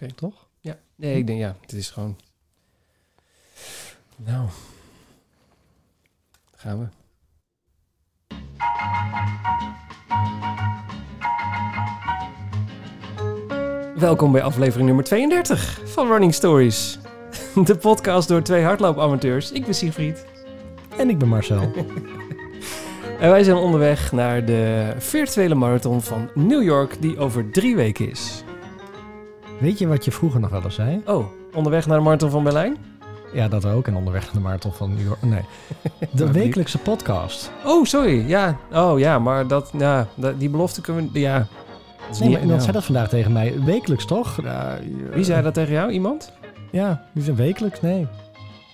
Oké. Toch? Ja. Nee, ik denk ja, het is gewoon... Nou. Gaan we. Welkom bij aflevering nummer 32 van Running Stories. De podcast door twee hardloopamateurs. Ik ben Siegfried. En ik ben Marcel. En wij zijn onderweg naar de virtuele marathon van New York, die over drie weken is. Weet je wat je vroeger nog wel eens zei? Oh, onderweg naar de marathon van Berlijn? Ja, dat ook. En onderweg naar de marathon van New York. Nee. De wekelijkse podcast. Oh, sorry. Ja. Oh ja, maar dat, ja, dat- die belofte kunnen we. Ja. Dat Nee, maar iemand ja. zei dat vandaag tegen mij. Wekelijks toch? Ja, Wie zei dat tegen jou? Iemand? Ja, die zijn wekelijks. Nee.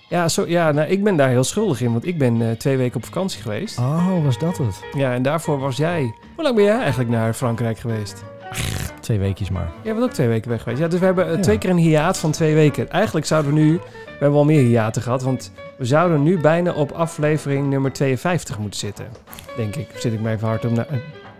Ja, zo, ja nou, ik ben daar heel schuldig in, want ik ben eh, twee weken op vakantie geweest. Oh, was dat het? Ja, en daarvoor was jij. Hoe lang ben jij eigenlijk naar Frankrijk geweest? Twee weekjes maar. Jij bent ook twee weken weg geweest. Ja, dus we hebben eh, Ja. twee keer een hiaat van twee weken. Eigenlijk zouden we nu... We hebben al meer hiaten gehad, want we zouden nu bijna op aflevering nummer 52 moeten zitten. Denk ik. Zit ik mij even hard om... naar-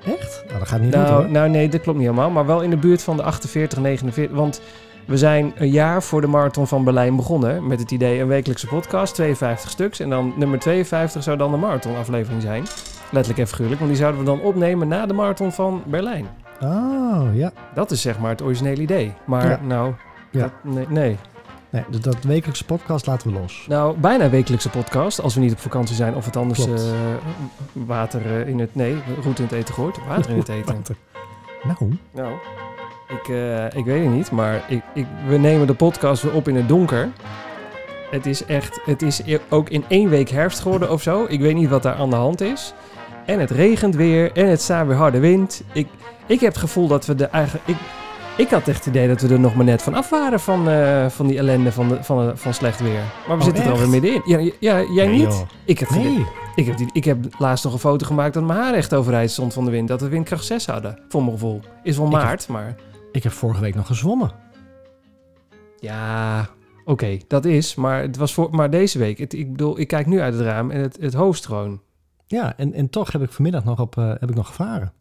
Echt? Nou, dat gaat niet goed nou, hoor. nou, nee, dat klopt niet helemaal. Maar wel in de buurt van de 48, 49. Want we zijn een jaar voor de marathon van Berlijn begonnen. Met het idee een wekelijkse podcast, 52 stuks. En dan nummer 52 zou dan de marathonaflevering zijn. Letterlijk en figuurlijk. Want die zouden we dan opnemen na de marathon van Berlijn. Oh, ja. Dat is zeg maar het originele idee. Maar Ja. nou, Ja. dat- nee, nee. Nee, dus dat wekelijkse podcast laten we los. Nou, bijna wekelijkse podcast. Als we niet op vakantie zijn of het anders Klopt. eh, water eh, in het... Nee, goed in het eten gooit. Water in het eten. Water. Nou, Nou, ik, eh, ik weet het niet, maar ik, ik, we nemen de podcast weer op in het donker. Het is echt, het is e- ook in één week herfst geworden of zo. Ik weet niet wat daar aan de hand is. En het regent weer en het staat weer harde wind. Ik, ik heb het gevoel dat we de eigenlijk... Ik, ik had echt het idee dat we er nog maar net van af waren van, eh, van die ellende van, de, van, de- van slecht weer. Maar we Oh, zitten er alweer middenin. Ja, ja, jij Nee, niet? joh. Ik heb, Nee. ik, heb die, ik heb laatst nog een foto gemaakt dat mijn haar echt overeind stond van de wind. Dat we windkracht 6 hadden, voor mijn gevoel. Is wel Ik heb- maart, maar... Ik heb vorige week nog gezwommen. Ja, oké, dat is. Maar, het was voor, maar deze week, het, ik bedoel, ik kijk nu uit het raam en het, het hoost gewoon. Ja, en, en toch heb ik vanmiddag nog, op, eh, heb ik nog gevaren.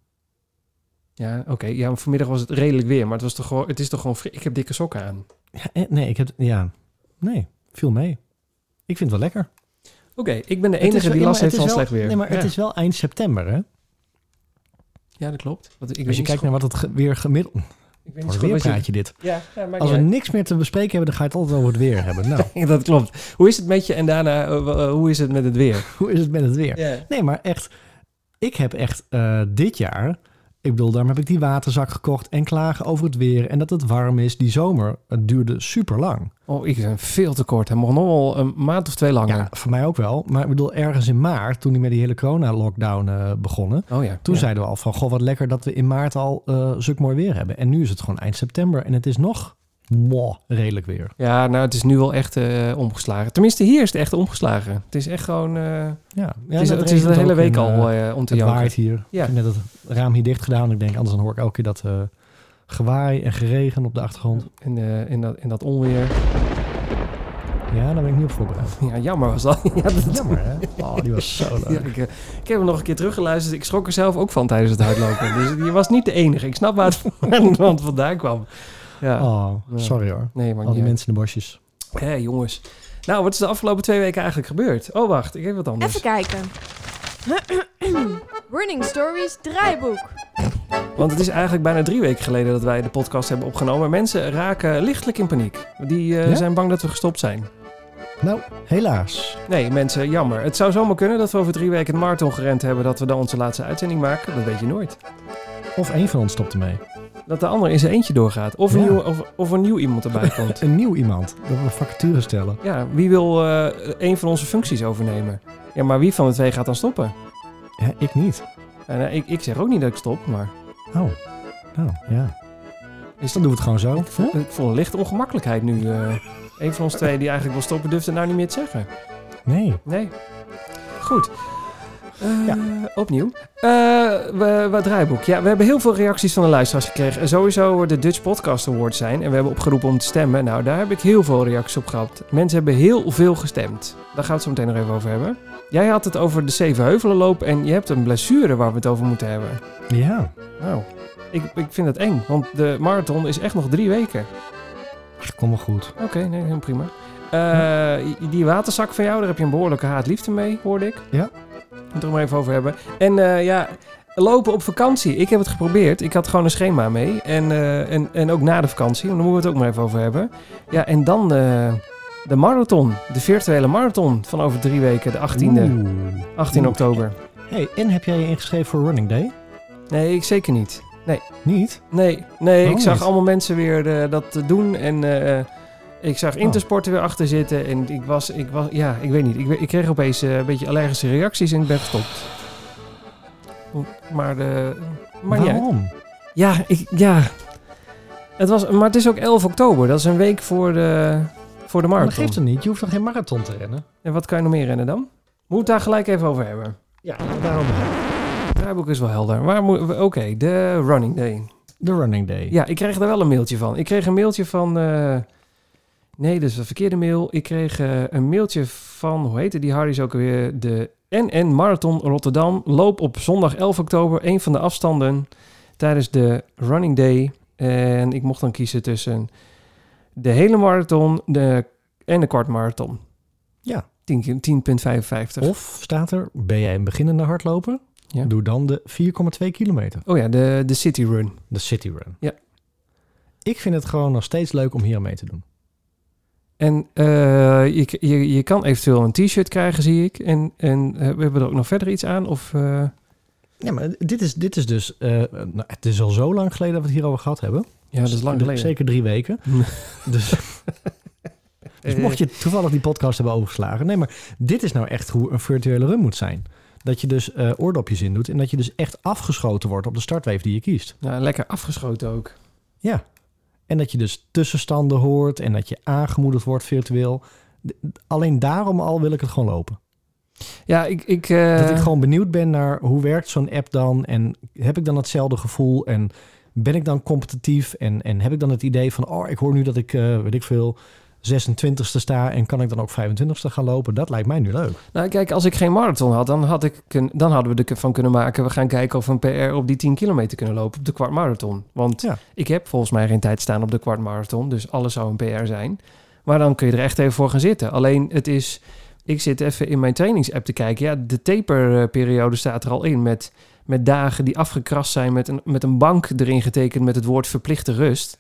Ja, oké. Ja, vanmiddag was het redelijk weer, maar het, was toch gewoon, het is toch gewoon... Ik heb dikke sokken aan. Ja, eh, nee, ik heb... Ja, nee, viel mee. Ik vind het wel lekker. Oké, ik ben de enige wel- die last heeft van wel- slecht weer. Nee, maar ja. het is wel eind september, hè? ja, dat klopt. Want ik Als je kijkt naar wat het ge- weer gemiddeld... ik weet niet goed wat je- dit. Ja, Als we niks meer te bespreken hebben, dan ga je het altijd over het weer hebben. Nou, dat klopt. Hoe is het met je en daarna, eh, eh, hoe is het met het weer? hoe is het met het weer? Nee, maar echt... Ik heb echt dit jaar... Ik bedoel, daarom heb ik die waterzak gekocht en klagen over het weer en dat het warm is. Die zomer, het duurde super lang. Oh, ik ben veel te kort. Hij mocht nog wel een maand of twee langer. Ja, voor mij ook wel. Maar ik bedoel, ergens in maart, toen die met die hele corona-lockdown eh, begonnen... Oh ja. Toen ja. zeiden we al van, goh, wat lekker dat we in maart al eh zulk mooi weer hebben. En nu is het gewoon eind september en het is nog mooi redelijk weer. Ja, nou, het is nu wel echt eh, omgeslagen. Tenminste, hier is het echt omgeslagen. Het is echt gewoon... eh, Ja, ja het is, dat het is de hele week al eh, om te het waait hier. Ja. Ik heb net het raam hier dicht gedaan. Ik denk, anders dan hoor ik elke keer dat gewaai en geregen op de achtergrond. In, in, dat, in dat onweer. Ja, daar ben ik niet op voorbereid. Ja, jammer was dat. ja, dat Jammer, hè? Oh, die was zo leuk. Ja, ik, ik heb hem nog een keer teruggeluisterd. Ik schrok er zelf ook van tijdens het hardlopen. dus je was niet de enige. Ik snap waar het van- vandaan kwam. Ja. Oh, Ja. sorry hoor. Nee, maar Al die mensen in de bosjes. Hé, jongens. Nou, wat is de afgelopen twee weken eigenlijk gebeurd? Oh, wacht. Ik heb wat anders. Even kijken. Running Stories draaiboek. Want het is eigenlijk bijna drie weken geleden dat wij de podcast hebben opgenomen. Mensen raken lichtelijk in paniek. Die eh, Ja? zijn bang dat we gestopt zijn. Nou, helaas. Nee, mensen, jammer. Het zou zomaar kunnen dat we over drie weken een marathon gerend hebben... dat we dan onze laatste uitzending maken. Dat weet je nooit. Of één van ons stopt ermee. Dat de ander in zijn eentje doorgaat. Of een, Ja. nieuw, of, of een nieuw iemand erbij komt. Een nieuw iemand. Dat we vacature stellen. Ja, wie wil eh, een van onze functies overnemen? Ja, maar wie van de twee gaat dan stoppen? Ja, ik niet. En, eh, ik, ik zeg ook niet dat ik stop, maar Oh, nou ja. Is- Dan doen we het gewoon zo. ik voel, ik voel een lichte ongemakkelijkheid nu. eh een van ons twee die eigenlijk wil stoppen, durft het nou niet meer te zeggen. Nee. Nee. Goed. Eh, Ja. Opnieuw. Eh, we, we draaiboek. Ja, we hebben heel veel reacties van de luisteraars gekregen. En sowieso de Dutch Podcast Awards zijn. En we hebben opgeroepen om te stemmen. Nou, daar heb ik heel veel reacties op gehad. Mensen hebben heel veel gestemd. Daar gaan we het zo meteen nog even over hebben. Jij had het over de Zevenheuvelenloop en je hebt een blessure waar we het over moeten hebben. Ja. Nou, ik, ik vind het eng, want de marathon is echt nog drie weken. Kom wel goed. Oké, nee, helemaal prima. Eh, Die waterzak van jou, daar heb je een behoorlijke haat-liefde mee, hoorde ik. Ja. Moet het er maar even over hebben. En eh, ja, lopen op vakantie. Ik heb het geprobeerd. Ik had gewoon een schema mee. En, eh, en, en ook na de vakantie. Want daar moeten we het ook maar even over hebben. Ja, en dan eh, de marathon. De virtuele marathon van over drie weken. De 18e. Oeh. 18 Oeh. oktober. Hey, en heb jij je ingeschreven voor Running Day? Nee, ik zeker niet. Niet? Nee, nee Waarom ik zag niet? allemaal mensen weer dat doen. En eh, ik zag Intersport er weer achter zitten. En ik was, ik was ja, ik weet niet. Ik, ik kreeg opeens eh, een beetje allergische reacties en ik ben gestopt. Maar, de, maar niet uit. Waarom? Ja, ik, ja. Het was, maar het is ook 11 oktober. Dat is een week voor de, voor de Maar dat marathon. geeft het niet. Je hoeft nog geen marathon te rennen. En wat kan je nog meer rennen dan? Moet het daar gelijk even over hebben. Ja, daarom Het draaiboek is wel helder. Waar moet- we- Oké, de running day. De Running Day. Ja, ik kreeg daar wel een mailtje van. Ik kreeg een mailtje van... eh, nee, dat is een verkeerde mail. Ik kreeg eh, een mailtje van... Hoe heette die Harry's ook alweer? De NN Marathon Rotterdam. Loop op zondag 11 oktober. Een van de afstanden tijdens de running day. En ik mocht dan kiezen tussen de hele marathon de, en de kwart marathon. Ja. 10 keer- 10,55. Of staat er, ben jij een beginnende hardloper? Ja. Doe dan de 4,2 kilometer. Oh ja, de, de city run. De City Run. Ja. Ik vind het gewoon nog steeds leuk om hier aan mee te doen. En eh, je, je, je kan eventueel een t-shirt krijgen, zie ik. En, en eh, we hebben er ook nog verder iets aan? Of, eh, Ja, maar dit is, dit is dus... nou, het is al zo lang geleden dat we het hierover gehad hebben. ja, dat is lang geleden. Zeker drie weken. dus, dus mocht je toevallig die podcast hebben overgeslagen. Nee, maar dit is nou echt hoe een virtuele run moet zijn. Dat je dus oordopjes in doet. En dat je dus echt afgeschoten wordt op de startweef die je kiest. Ja, lekker afgeschoten ook. Ja. En dat je dus tussenstanden hoort. En dat je aangemoedigd wordt virtueel. Alleen daarom al wil ik het gewoon lopen. Ja, ik... ik eh, Dat ik gewoon benieuwd ben naar hoe werkt zo'n app dan. En heb ik dan hetzelfde gevoel? En ben ik dan competitief? En, en heb ik dan het idee van, oh, ik hoor nu dat ik, eh, weet ik veel, 26ste sta. En kan ik dan ook 25ste gaan lopen? Dat lijkt mij nu leuk. Nou, kijk, als ik geen marathon had, dan, had ik, dan hadden we ervan kunnen maken... we gaan kijken of we een PR op die 10 kilometer kunnen lopen op de kwart marathon. Want Ja. ik heb volgens mij geen tijd staan op de kwart marathon, dus alles zou een PR zijn. Maar dan kun je er echt even voor gaan zitten. Alleen het is... Ik zit even in mijn trainingsapp te kijken. Ja, de taperperiode staat er al in met, met dagen die afgekrast zijn... Met een, met een bank erin getekend met het woord verplichte rust...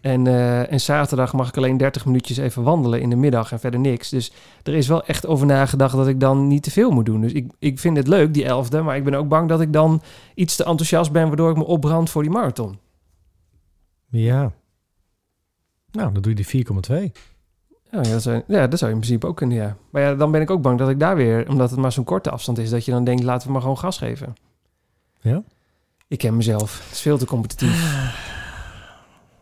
En, eh, en zaterdag mag ik alleen 30 minuutjes even wandelen in de middag en verder niks. Dus er is wel echt over nagedacht dat ik dan niet te veel moet doen. Dus ik, ik vind het leuk, die elfde. Maar ik ben ook bang dat ik dan iets te enthousiast ben... waardoor ik me opbrand voor die marathon. Ja. Nou, dan doe je die 4,2. Ja, dat zou, ja, dat zou je in principe ook kunnen, ja. Maar ja, dan ben ik ook bang dat ik daar weer... omdat het maar zo'n korte afstand is... dat je dan denkt, laten we maar gewoon gas geven. Ja? Ik ken mezelf. Het is veel te competitief.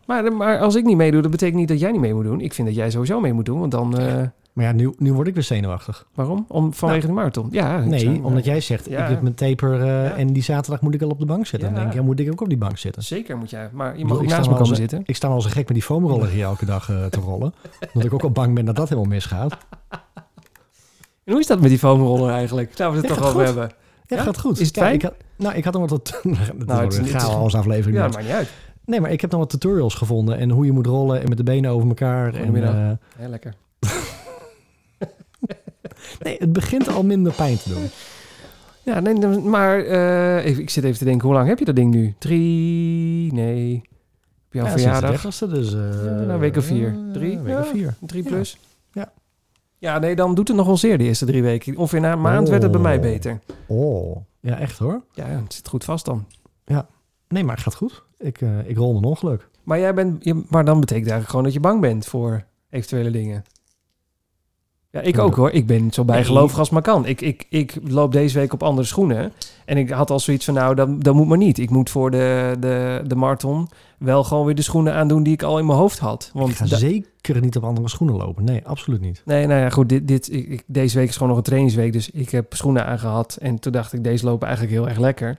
Maar, maar als ik niet meedoe, dat betekent niet dat jij niet mee moet doen. Ik vind dat jij sowieso mee moet doen, want dan... eh, Maar ja, nu, nu word ik weer zenuwachtig. waarom? Om, vanwege de marathon? Ja, Nee, omdat jij zegt, Ja. ik heb mijn taper eh, Ja. en die zaterdag moet ik al op de bank zitten. Ja. Dan denk ik, ja, moet ik ook op die bank zitten? Zeker moet jij. Maar je mag ook naast me al komen zitten. Ik sta al een gek met die foamroller hier elke dag eh, te rollen. Omdat ik ook al bang ben dat dat helemaal misgaat. En hoe is dat met die foamroller eigenlijk? Daar we het toch over goed. hebben. Ja, Ja? gaat goed. Is het fijn? Ik had, nou, ik had nog wat... Nou, het is- het het is een chaos aflevering. Ja, maar- maakt niet uit. Nee, maar ik heb nog wat tutorials gevonden. En hoe je moet rollen en met de benen over elkaar. En, eh, Heel lekker. nee, het begint al minder pijn te doen. Ja, nee, dan- maar eh, even, ik zit even te denken, hoe lang heb je dat ding nu? Drie? Nee. Op jouw Ja, sinds de verjaardag? 30ste, dus... eh, Ja, nou, week of vier. Drie? Week Ja. of vier. Drie Ja. plus? Ja. Ja, nee, dan doet het nog wel zeer de eerste drie weken. Ongeveer na een maand werd het bij mij Oh. beter. Oh, ja, echt hoor. Ja, het zit goed vast dan. Nee, maar het gaat goed. Ik, eh, ik rol een ongeluk. Maar, jij bent, je, maar dan betekent eigenlijk gewoon dat je bang bent voor eventuele dingen. Ja, ik ook hoor. Ik ben zo bijgelovig als maar kan. Ik, ik, ik loop deze week op andere schoenen. En ik had al zoiets van, nou, dat, dat moet maar niet. Ik moet voor de, de, de marathon wel gewoon weer de schoenen aandoen die ik al in mijn hoofd had. Want ik ga zeker niet op andere schoenen lopen. Nee, absoluut niet. Nee, nou ja, goed. Dit, dit, ik, ik- deze week is gewoon nog een trainingsweek. Dus ik heb schoenen aangehad. En toen dacht ik, deze lopen eigenlijk heel erg lekker.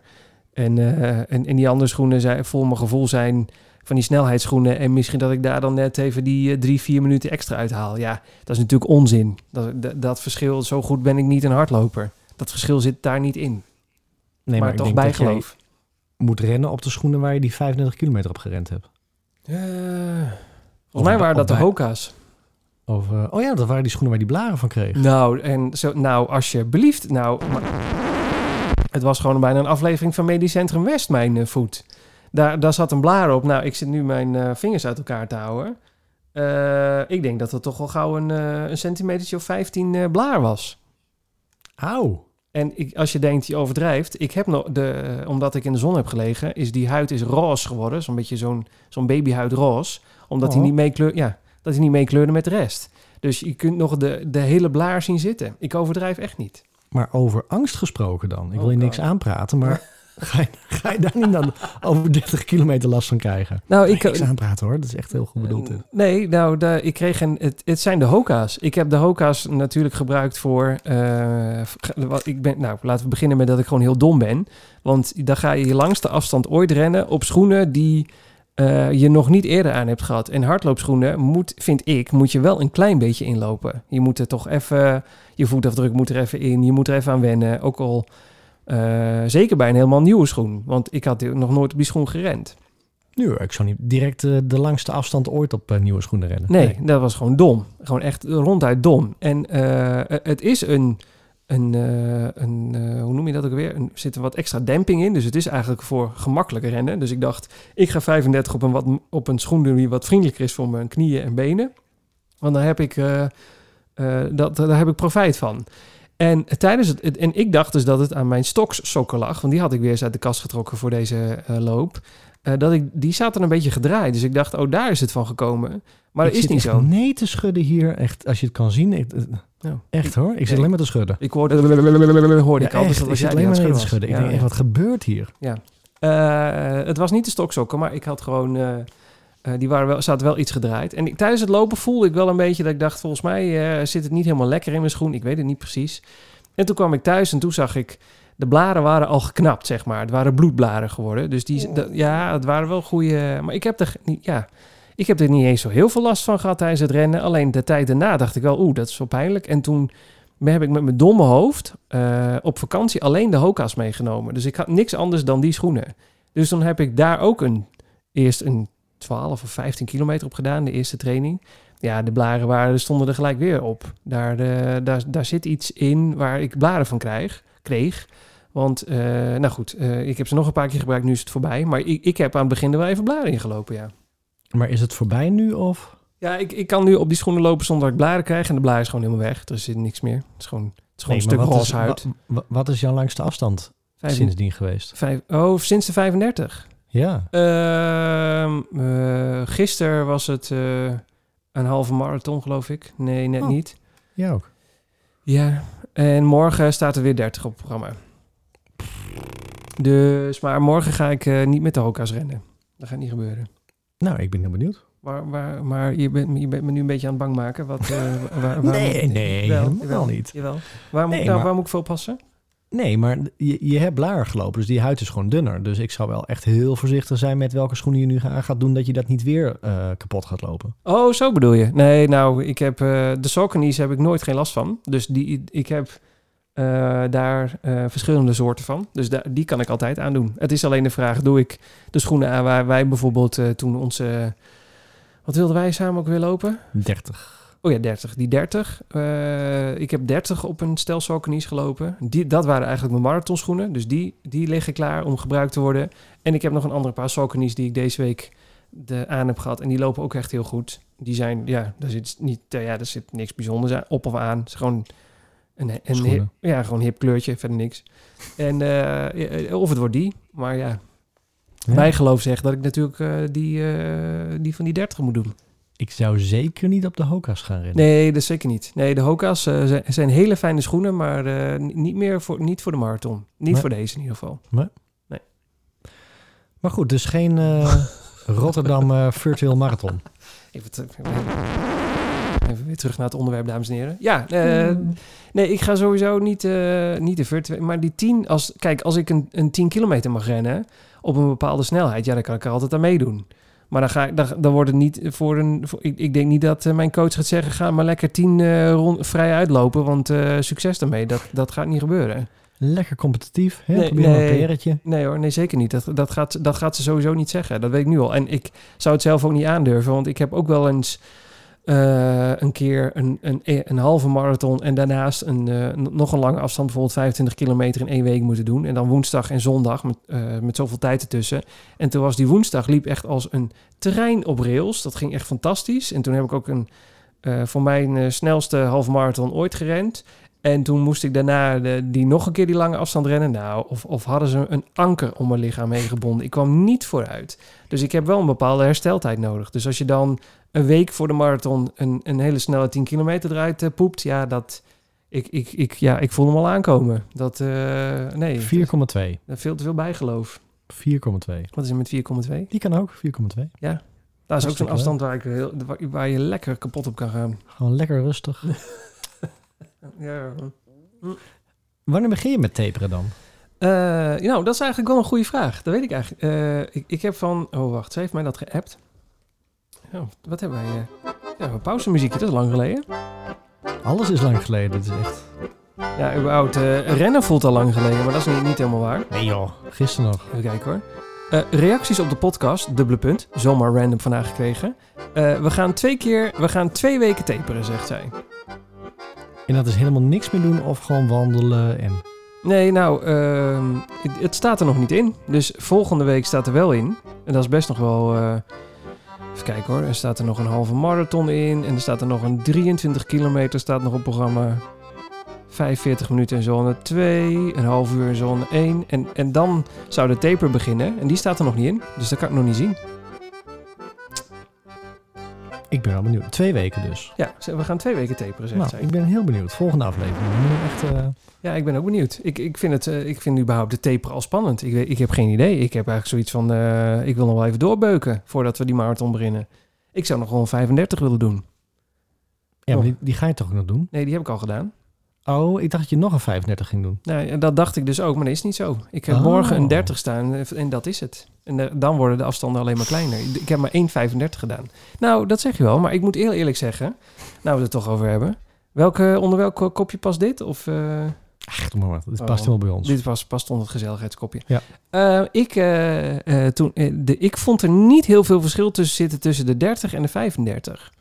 En, eh, en, en die andere schoenen zijn, vol mijn gevoel zijn van die snelheidsschoenen. En misschien dat ik daar dan net even die eh, drie, vier minuten extra uithaal. Ja, dat is natuurlijk onzin. Dat, dat, dat verschil, zo goed ben ik niet een hardloper. Dat verschil zit daar niet in. Nee, maar, ik toch bijgeloof. moet rennen op de schoenen waar je die 35 kilometer op gerend hebt. Eh, volgens mij waren dat de Hoka's. Of, oh ja, dat waren die schoenen waar die blaren van kreeg. Nou, en zo, nou, alsjeblieft. Nou, maar- het was gewoon bijna een aflevering van Medisch Centrum West, mijn eh, voet. Daar, daar zat een blaar op. Nou, ik zit nu mijn eh, vingers uit elkaar te houden. Eh, ik denk dat het toch wel gauw een, een centimetertje of 15 eh, blaar was. Auw. En ik, als je denkt, je overdrijft. Ik heb nog de, omdat ik in de zon heb gelegen, is die huid is roze geworden. Zo'n beetje zo'n zo'n babyhuid roze. Omdat hij Oh. niet meekleurde, ja, dat hij niet meekleurde met de rest. Dus je kunt nog de, de hele blaar zien zitten. Ik overdrijf echt niet. Maar over angst gesproken dan. Ik wil Oh, je niks aanpraten, maar ga je, ga je daar niet dan over 30 kilometer last van krijgen? Nou, Ik ik, niks aanpraten hoor, dat is echt heel goed bedoeld. dit. Nee, nou, de, ik kreeg een. Het, het zijn de Hoka's. Ik heb de Hoka's natuurlijk gebruikt voor. eh, wat ik ben, nou, laten we beginnen met dat ik gewoon heel dom ben. Want dan ga je je langste afstand ooit rennen op schoenen die eh, je nog niet eerder aan hebt gehad. En hardloopschoenen moet, vind ik, moet je wel een klein beetje inlopen. Je moet er toch even. Je voetafdruk moet er even in. Je moet er even aan wennen. Ook al. eh, zeker bij een helemaal nieuwe schoen. Want ik had nog nooit op die schoen gerend. Nu, ik zou niet direct eh, de langste afstand ooit op nieuwe schoenen rennen. Nee, dat was gewoon dom. Gewoon echt ronduit dom. En het is een, een, eh, een eh, hoe noem je dat ook weer? Er zit er wat extra demping in. Dus het is eigenlijk voor gemakkelijker rennen. Dus ik dacht, ik ga 35 op een, wat, op een schoen doen die wat vriendelijker is voor mijn knieën en benen. Want dan heb ik, eh, dat, daar heb ik profijt van. En tijdens het, en ik dacht dus dat het aan mijn stoksokken lag, want die had ik weer eens uit de kast getrokken voor deze loop. Eh, dat ik, die zaten een beetje gedraaid. Dus ik dacht, oh, daar is het van gekomen. Maar Ik dat is niet zo. nee te schudden hier, echt, als je het kan zien. Ik, eh, Ja. Echt hoor, ik zit alleen maar te schudden. Ik hoorde, hoorde ik Ja, al. Dus dat was alleen maar te schudden. Ik denk Ja, echt, wat gebeurt hier? Eh, het was niet de stoksokken, maar ik had gewoon... die waren wel, zaten wel iets gedraaid. En ik, tijdens het lopen voelde ik wel een beetje dat ik dacht... volgens mij zit het niet helemaal lekker in mijn schoen. Ik weet het niet precies. En toen kwam ik thuis en toen zag ik... De blaren waren al geknapt, zeg maar. Het waren bloedblaren geworden. Dus die, dat- ja, het waren wel goede... Maar ik heb er niet... Ja, ik heb er niet eens zo heel veel last van gehad tijdens het rennen. Alleen de tijd daarna dacht ik wel... Oeh, dat is wel pijnlijk. En toen heb ik met mijn domme hoofd... eh, op vakantie alleen de Hoka's meegenomen. Dus ik had niks anders dan die schoenen. Dus dan heb ik daar ook een, eerst een 12 of 15 kilometer op gedaan, de eerste training. Ja, de blaren waren, stonden er gelijk weer op. Daar, de, daar, daar zit iets in waar ik blaren van krijg, kreeg. Want, eh, nou goed, eh, ik heb ze nog een paar keer gebruikt, nu is het voorbij. Maar ik, ik heb aan het begin er wel even blaren ingelopen, ja. Maar is het voorbij nu of? Ja, ik, ik kan nu op die schoenen lopen zonder dat ik blaren krijg. En de blaren is gewoon helemaal weg. Er zit niks meer. Het is gewoon, het is gewoon Nee, een stuk is- roze huid. wa- wa- Wat is jouw langste afstand Vijf- sindsdien geweest? vijf, oh, sinds de 35. Ja, eh, gisteren was het een halve marathon, geloof ik. Nee, net Oh. niet. ja ook. Ja, en morgen staat er weer 30 op het programma. Dus, maar morgen ga ik eh, niet met de Hoka's rennen. Dat gaat niet gebeuren. Nou, ik ben heel benieuwd. Waar, waar, maar je bent, je bent me nu een beetje aan het bang maken. Wat, eh, waar, waar, Nee, moet- nee, Wel, helemaal jawel, niet. Jawel. Waar, moet, Nee, nou, maar- waar moet ik voor oppassen? Nee, maar je, je hebt blaren gelopen, dus die huid is gewoon dunner. Dus ik zou wel echt heel voorzichtig zijn met welke schoenen je nu aan gaat doen, dat je dat niet weer eh, kapot gaat lopen. Oh, zo bedoel je. Nee, nou, ik heb de Saucony's heb ik nooit geen last van. Dus die, ik heb eh, daar eh, verschillende soorten van. Dus daar die kan ik altijd aandoen. Het is alleen de vraag, doe ik de schoenen aan waar wij bijvoorbeeld eh, toen onze... wat wilden wij samen ook weer lopen? 30. Oh ja, 30. Die 30. eh, ik heb 30 op een stel Saucony's gelopen. Die, dat waren eigenlijk mijn marathonschoenen. Dus die, die liggen klaar om gebruikt te worden. En ik heb nog een andere paar Saucony's die ik deze week de, aan heb gehad. En die lopen ook echt heel goed. Die zijn, ja, daar zit, niet, ja, daar zit niks bijzonders aan, op of aan. Het is gewoon een, een hip, ja, gewoon hip kleurtje, verder niks. En, eh, ja, of het wordt die. Maar ja, Ja. mijn geloof zegt dat ik natuurlijk eh, die, eh, die van die 30 moet doen. Ik zou zeker niet op de Hoka's gaan rennen. Nee, dat zeker niet. Nee, de Hoka's eh, zijn, zijn hele fijne schoenen, maar eh, ni- niet meer voor, niet voor de marathon. Niet Nee. voor deze in ieder geval. Maar goed, dus geen eh, Rotterdam eh, Virtual Marathon. Even, te- even weer terug naar het onderwerp, dames en heren. Ja, eh, nee, ik ga sowieso niet, eh, niet de virtuele... Maar die 10, als, kijk, als ik een, een 10 kilometer mag rennen op een bepaalde snelheid, ja, dan kan ik er altijd aan meedoen. Maar dan, ga ik, dan, dan wordt het niet voor een... Voor, ik, ik denk niet dat eh, mijn coach gaat zeggen, ga maar lekker 10 eh, rond, vrij uitlopen, want succes daarmee. Dat, dat gaat niet gebeuren. Lekker competitief. Hè? Nee, Probeer nee. een perretje. Nee hoor, nee zeker niet. Dat, dat, gaat, dat gaat ze sowieso niet zeggen. Dat weet ik nu al. En ik zou het zelf ook niet aandurven. Want ik heb ook wel eens eh, een keer een, een, een halve marathon... en daarnaast een, eh, nog een lange afstand, bijvoorbeeld 25 kilometer in één week moeten doen. En dan woensdag en zondag met, eh, met zoveel tijd ertussen. En toen was die woensdag liep echt als een trein op rails. Dat ging echt fantastisch. En toen heb ik ook een, voor mij een eh, snelste halve marathon ooit gerend... En toen moest ik daarna de, die nog een keer die lange afstand rennen. Nou, of, of hadden ze een anker om mijn lichaam heen gebonden. Ik kwam niet vooruit. Dus ik heb wel een bepaalde hersteltijd nodig. Dus als je dan een week voor de marathon een, een hele snelle 10 kilometer eruit eh, poept, ja, dat. Ik, ik, ik, ja, ik voel hem al aankomen. Dat, eh nee, 4,2. 4,2. er is veel te veel bijgeloof. Wat is er met 4,2? Die kan ook, 4,2. Dat is ook zo'n afstand waar, ik heel, waar, waar je lekker kapot op kan gaan. Gewoon lekker rustig. Ja. Wanneer begin je met taperen dan? Eh, nou, dat is eigenlijk wel een goede vraag. Dat weet ik eigenlijk. Ik, ik heb van... Oh, wacht. Ze heeft mij dat geappt. Oh, wat hebben wij... eh ja, een pauzemuziekje. Dat is lang geleden. Alles is lang geleden. Dat is echt... Ja, überhaupt. eh rennen voelt al lang geleden. Maar dat is niet, niet helemaal waar. Nee joh, gisteren nog. Even kijken hoor. Eh, reacties op de podcast. Dubbele punt. Zomaar random vandaag gekregen. We gaan twee keer... We gaan twee weken taperen, zegt zij. En dat is helemaal niks meer doen of gewoon wandelen en... Nee, nou, ehm, het, het staat er nog niet in. Dus volgende week staat er wel in. En dat is best nog wel... even kijken hoor. Er staat er nog een halve marathon in. En er staat er nog een 23 kilometer staat nog op programma. 45 minuten in zone 2. Een half uur in zone 1. En, en dan zou de taper beginnen. En die staat er nog niet in. Dus dat kan ik nog niet zien. Ik ben wel benieuwd. Twee weken dus. Ja, we gaan twee weken taperen, zegt Nou, zij. ik ben heel benieuwd. Volgende aflevering. Echt... eh, Ja, ik ben ook benieuwd. Ik, ik, vind het, eh, ik vind überhaupt de taper al spannend. Ik, ik heb geen idee. Ik heb eigenlijk zoiets van... eh, ik wil nog wel even doorbeuken voordat we die marathon beginnen. Ik zou nog gewoon 35 willen doen. Ja, maar Oh. die, die ga je toch nog doen? Nee, die heb ik al gedaan. Oh, ik dacht dat je nog een 35 ging doen. Nou, dat dacht ik dus ook, maar dat is niet zo. Ik heb Oh. morgen een 30 staan en dat is het. En eh, dan worden de afstanden alleen maar kleiner. Ik heb maar 1,35 gedaan. Nou, dat zeg je wel, maar ik moet heel eerlijk zeggen... Nou, we het er toch over hebben. Welke, onder welk kopje past dit? Of... eh, Ach, doe maar wat. Dit Oh. past helemaal bij ons. Dit was, past onder het gezelligheidskopje. Ja. Eh, ik, eh, eh, toen, de, ik vond er niet heel veel verschil tussen zitten tussen de 30 en de 35.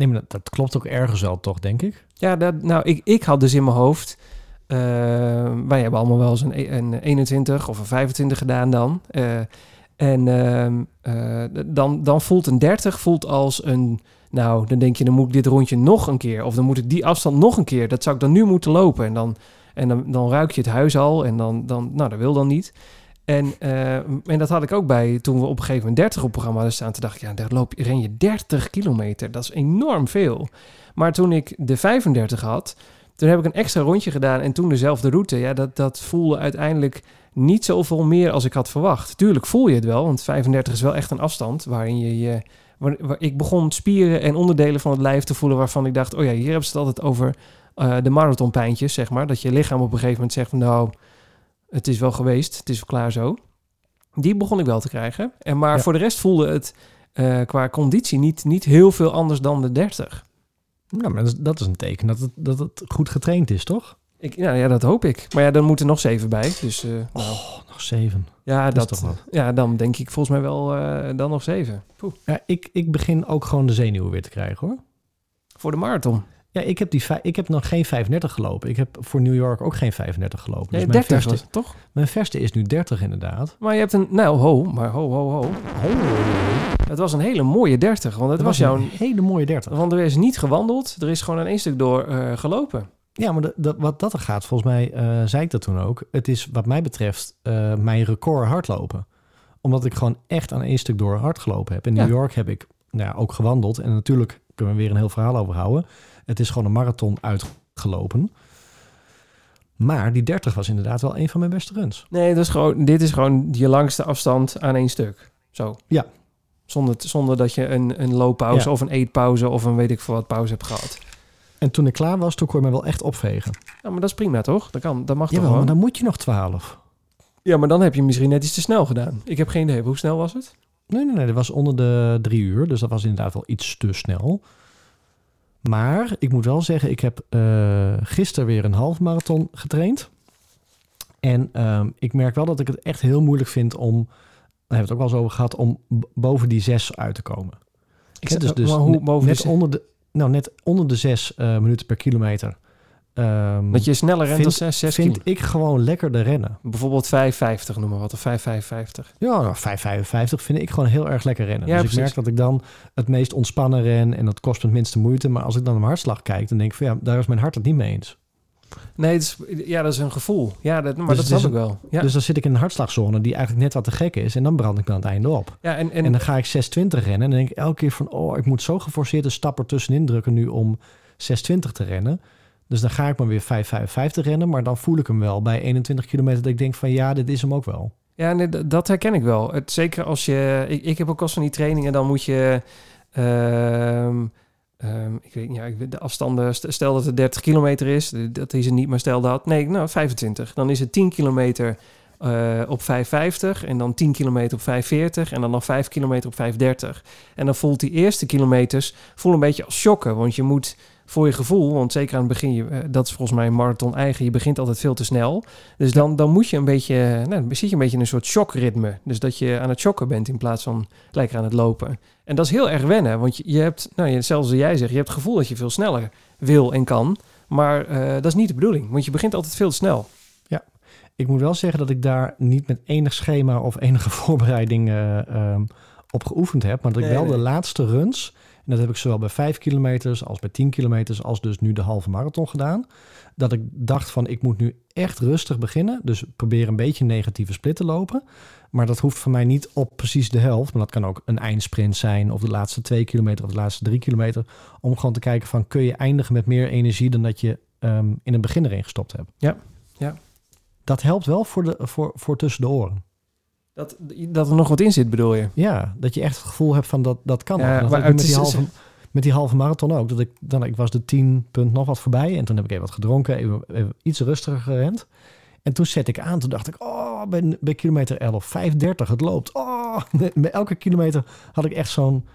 Nee, maar dat, dat klopt ook ergens wel, toch, denk ik? Ja, dat, nou, ik, ik had dus in mijn hoofd... eh, wij hebben allemaal wel eens een, e- een 21 of een 25 gedaan dan. Eh, en ehm, eh, dan, dan voelt een 30 voelt als een... Nou, dan denk je, dan moet ik dit rondje nog een keer. Of dan moet ik die afstand nog een keer. Dat zou ik dan nu moeten lopen. En dan, en dan, dan ruik je het huis al. En dan, dan nou, dat wil dan niet. En, eh, en dat had ik ook bij toen we op een gegeven moment 30 op programma hadden staan. Toen dacht ik, ja, daar loop ren je 30 kilometer. Dat is enorm veel. Maar toen ik de 35 had, toen heb ik een extra rondje gedaan. En toen dezelfde route. Ja, dat, dat voelde uiteindelijk niet zoveel meer als ik had verwacht. Tuurlijk voel je het wel, want 35 is wel echt een afstand waarin je je... Ik begon spieren en onderdelen van het lijf te voelen waarvan ik dacht... oh ja, hier hebben ze het altijd over eh, de marathonpijntjes, zeg maar. Dat je lichaam op een gegeven moment zegt van nou, het is wel geweest, het is klaar zo. Die begon ik wel te krijgen. En maar Ja. voor de rest voelde het eh, qua conditie niet, niet heel veel anders dan de 30. Ja, maar dat is, dat is een teken dat het, dat het goed getraind is, toch? Ik, nou ja, dat hoop ik. Maar ja, dan moeten er nog zeven bij. Dus eh, nou, Oh, nog zeven. ja, dat is toch wat. ja, dan denk ik volgens mij wel eh, dan nog zeven. Poeh. Ja, ik, ik begin ook gewoon de zenuwen weer te krijgen, hoor. Voor de marathon. Ja, ik heb, die, ik heb nog geen 35 gelopen. Ik heb voor New York ook geen 35 gelopen. Nee, dus mijn 30 verste, was het, toch? mijn verste is nu 30 inderdaad. Maar je hebt een, nou ho, maar ho, ho, ho. Het was een hele mooie 30, want het was was jouw... een hele mooie 30. Want er is niet gewandeld, er is gewoon een één stuk door eh, gelopen. Ja, maar dat, dat, wat dat er gaat, volgens mij eh, zei ik dat toen ook. Het is wat mij betreft eh, mijn record hardlopen. Omdat ik gewoon echt aan één stuk door hard gelopen heb. In New. York heb ik nou ja, ook gewandeld. En natuurlijk kunnen we weer een heel verhaal over houden. Het is gewoon een marathon uitgelopen. Maar die 30 was inderdaad wel een van mijn beste runs. Nee, dat is gewoon, dit is gewoon je langste afstand aan één stuk. Zo. Ja. Zonder, zonder dat je een, een looppauze Ja. of een eetpauze of een weet ik veel wat pauze hebt gehad. En toen ik klaar was, toen kon je me wel echt opvegen. Nou, maar dat is prima toch? Dat kan, dat mag toch Jawel, maar dan moet je nog 12. Ja, maar dan heb je misschien net iets te snel gedaan. Ik heb geen idee. Hoe snel was het? Nee, nee, nee. Dat was onder de drie uur. Dus dat was inderdaad wel iets te snel. Maar ik moet wel zeggen, ik heb eh gisteren weer een half marathon getraind. En ehm, ik merk wel dat ik het echt heel moeilijk vind om, daar hebben we het ook wel eens over gehad, om boven die zes uit te komen. Ik Hè, zeg, maar hoe net, boven net de- onder de, nou, net onder de zes eh, minuten per kilometer. Ehm, Dat je sneller rent dan vind- 6, 6 vind ik gewoon lekkerder rennen. Bijvoorbeeld 5,50 noem maar wat, of 5,55. Ja, nou, 5,55 vind ik gewoon heel erg lekker rennen. Ja, dus ik precies. merk dat ik dan het meest ontspannen ren en dat kost me het minste moeite. Maar als ik dan naar mijn hartslag kijk, dan denk ik van ja, daar is mijn hart het niet mee eens. Nee, het is, ja, dat is een gevoel. Ja, dat, maar Dus dat ik wel. Ja, Dus dan zit ik in een hartslagzone die eigenlijk net wat te gek is. En dan brand ik aan het einde op. ja en, En, en, dan ga ik 620 rennen. En dan denk ik elke keer van, oh, ik moet zo geforceerd een stap ertussenin drukken nu om 620 te rennen. Dus dan ga ik maar weer 555 rennen. Maar dan voel ik hem wel bij 21 kilometer dat ik denk van, ja, dit is hem ook wel. Ja, dat herken ik wel. Het, zeker als je... Ik, ik heb ook als van die trainingen, dan moet je... ehm, ehm, ik weet ja, de afstanden... st- Stel dat het 30 kilometer is, dat is het niet, maar stel dat... Nee, nou, 25. Dan is het 10 kilometer eh, op 5,50 en dan 10 kilometer op 5,40 en dan nog 5 kilometer op 5,30. En dan voelt die eerste kilometers voel een beetje als shocken, want je moet voor je gevoel, want zeker aan het begin, je, eh, dat is volgens mij een marathon eigen, je begint altijd veel te snel. Dus dan, dan moet je een beetje, nou, dan zit je een beetje in een soort shockritme. Dus dat je aan het shocken bent in plaats van lekker aan het lopen. En dat is heel erg wennen, want je, je hebt, nou, je- zelfs als jij zegt, je hebt het gevoel dat je veel sneller wil en kan. Maar eh, dat is niet de bedoeling, want je begint altijd veel te snel. Ik moet wel zeggen dat ik daar niet met enig schema of enige voorbereiding eh, ehm, op geoefend heb. Maar dat ik Nee, wel nee. de laatste runs, en dat heb ik zowel bij 5 kilometers als bij 10 kilometers, als dus nu de halve marathon gedaan. Dat ik dacht van ik moet nu echt rustig beginnen. Dus probeer een beetje negatieve split te lopen. Maar dat hoeft voor mij niet op precies de helft. Maar dat kan ook een eindsprint zijn of de laatste 2 kilometer of de laatste 3 kilometer. Om gewoon te kijken van kun je eindigen met meer energie dan dat je ehm, in het begin erin gestopt hebt. Ja, ja. Dat helpt wel voor, de, voor, voor tussen de oren. Dat, dat er nog wat in zit, bedoel je? Ja, dat je echt het gevoel hebt van dat, dat kan. Ja, dat maar met, die halve, met die halve marathon ook. Dat ik, dan, ik was de 10 punt nog wat voorbij. En toen heb ik even wat gedronken. Even, even iets rustiger gerend. En toen zet ik aan. Toen dacht ik, oh, bij, bij kilometer 11, 5.30, het loopt. Oh, bij elke kilometer had ik echt zo'n...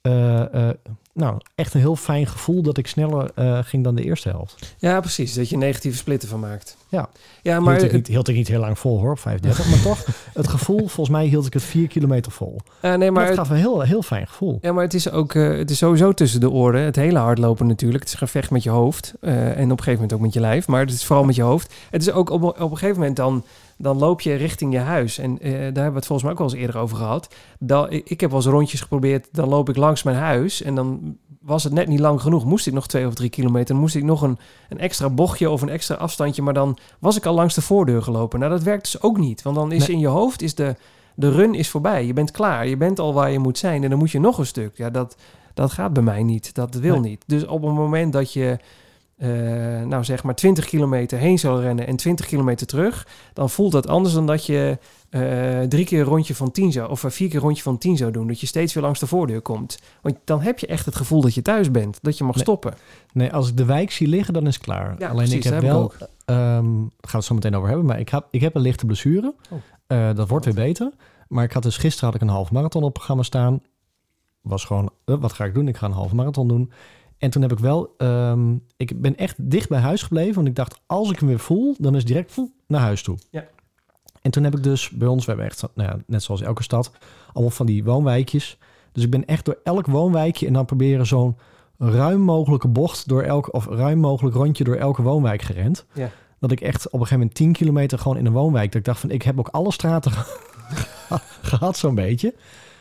eh, eh, nou, echt een heel fijn gevoel dat ik sneller eh, ging dan de eerste helft. Ja, precies. Dat je negatieve splitten van maakt. Ja. Ja, Maar hield, ik niet, hield ik niet heel lang vol hoor, op 5.30. maar toch, het gevoel, volgens mij hield ik het 4 kilometer vol. eh, nee, Maar het gaf een heel, heel fijn gevoel. Ja, maar het is ook het is sowieso tussen de oren. Het hele hardlopen natuurlijk. Het is gevecht met je hoofd. en op een gegeven moment ook met je lijf. Maar het is vooral met je hoofd. Het is ook op, op een gegeven moment dan, dan loop je richting je huis. En eh, daar hebben we het volgens mij ook wel eens eerder over gehad. Dat, ik, heb wel eens rondjes geprobeerd. Dan loop ik langs mijn huis. En dan was het net niet lang genoeg. Moest ik nog twee of drie kilometer. Dan moest ik nog een, een extra bochtje of een extra afstandje. Maar dan was ik al langs de voordeur gelopen. Nou, dat werkt dus ook niet. Want dan is Nee. in je hoofd is de, de run is voorbij. Je bent klaar. Je bent al waar je moet zijn. En dan moet je nog een stuk. Ja, dat, dat gaat bij mij niet. Dat wil Nee. niet. Dus op het moment dat je, eh, nou zeg maar 20 kilometer heen zou rennen en 20 kilometer terug, dan voelt dat anders dan dat je eh, drie keer een rondje van 10 zou, of eh, vier keer een rondje van 10 zou doen. Dat je steeds weer langs de voordeur komt. Want dan heb je echt het gevoel dat je thuis bent. Dat je mag Nee. stoppen. Nee, als ik de wijk zie liggen, dan is het klaar. Ja, Alleen precies, ik heb ik wel, ehm, daar gaan we het zo meteen over hebben, maar ik heb, ik heb een lichte blessure. Oh. Dat wordt weer beter. Maar ik had dus gisteren had ik een half marathon op het programma staan. Was gewoon, wat ga ik doen? Ik ga een half marathon doen. En toen heb ik wel, ehm, ik ben echt dicht bij huis gebleven. Want ik dacht, als ik hem weer voel, dan is het direct voel, naar huis toe. Ja. En toen heb ik dus bij ons, we hebben echt, nou ja, net zoals elke stad, allemaal van die woonwijkjes. Dus ik ben echt door elk woonwijkje en dan proberen zo'n ruim mogelijke bocht door elk, of ruim mogelijk rondje door elke woonwijk gerend. Ja. Dat ik echt op een gegeven moment 10 kilometer gewoon in een woonwijk. Dat ik dacht van, ik heb ook alle straten gehad zo'n beetje.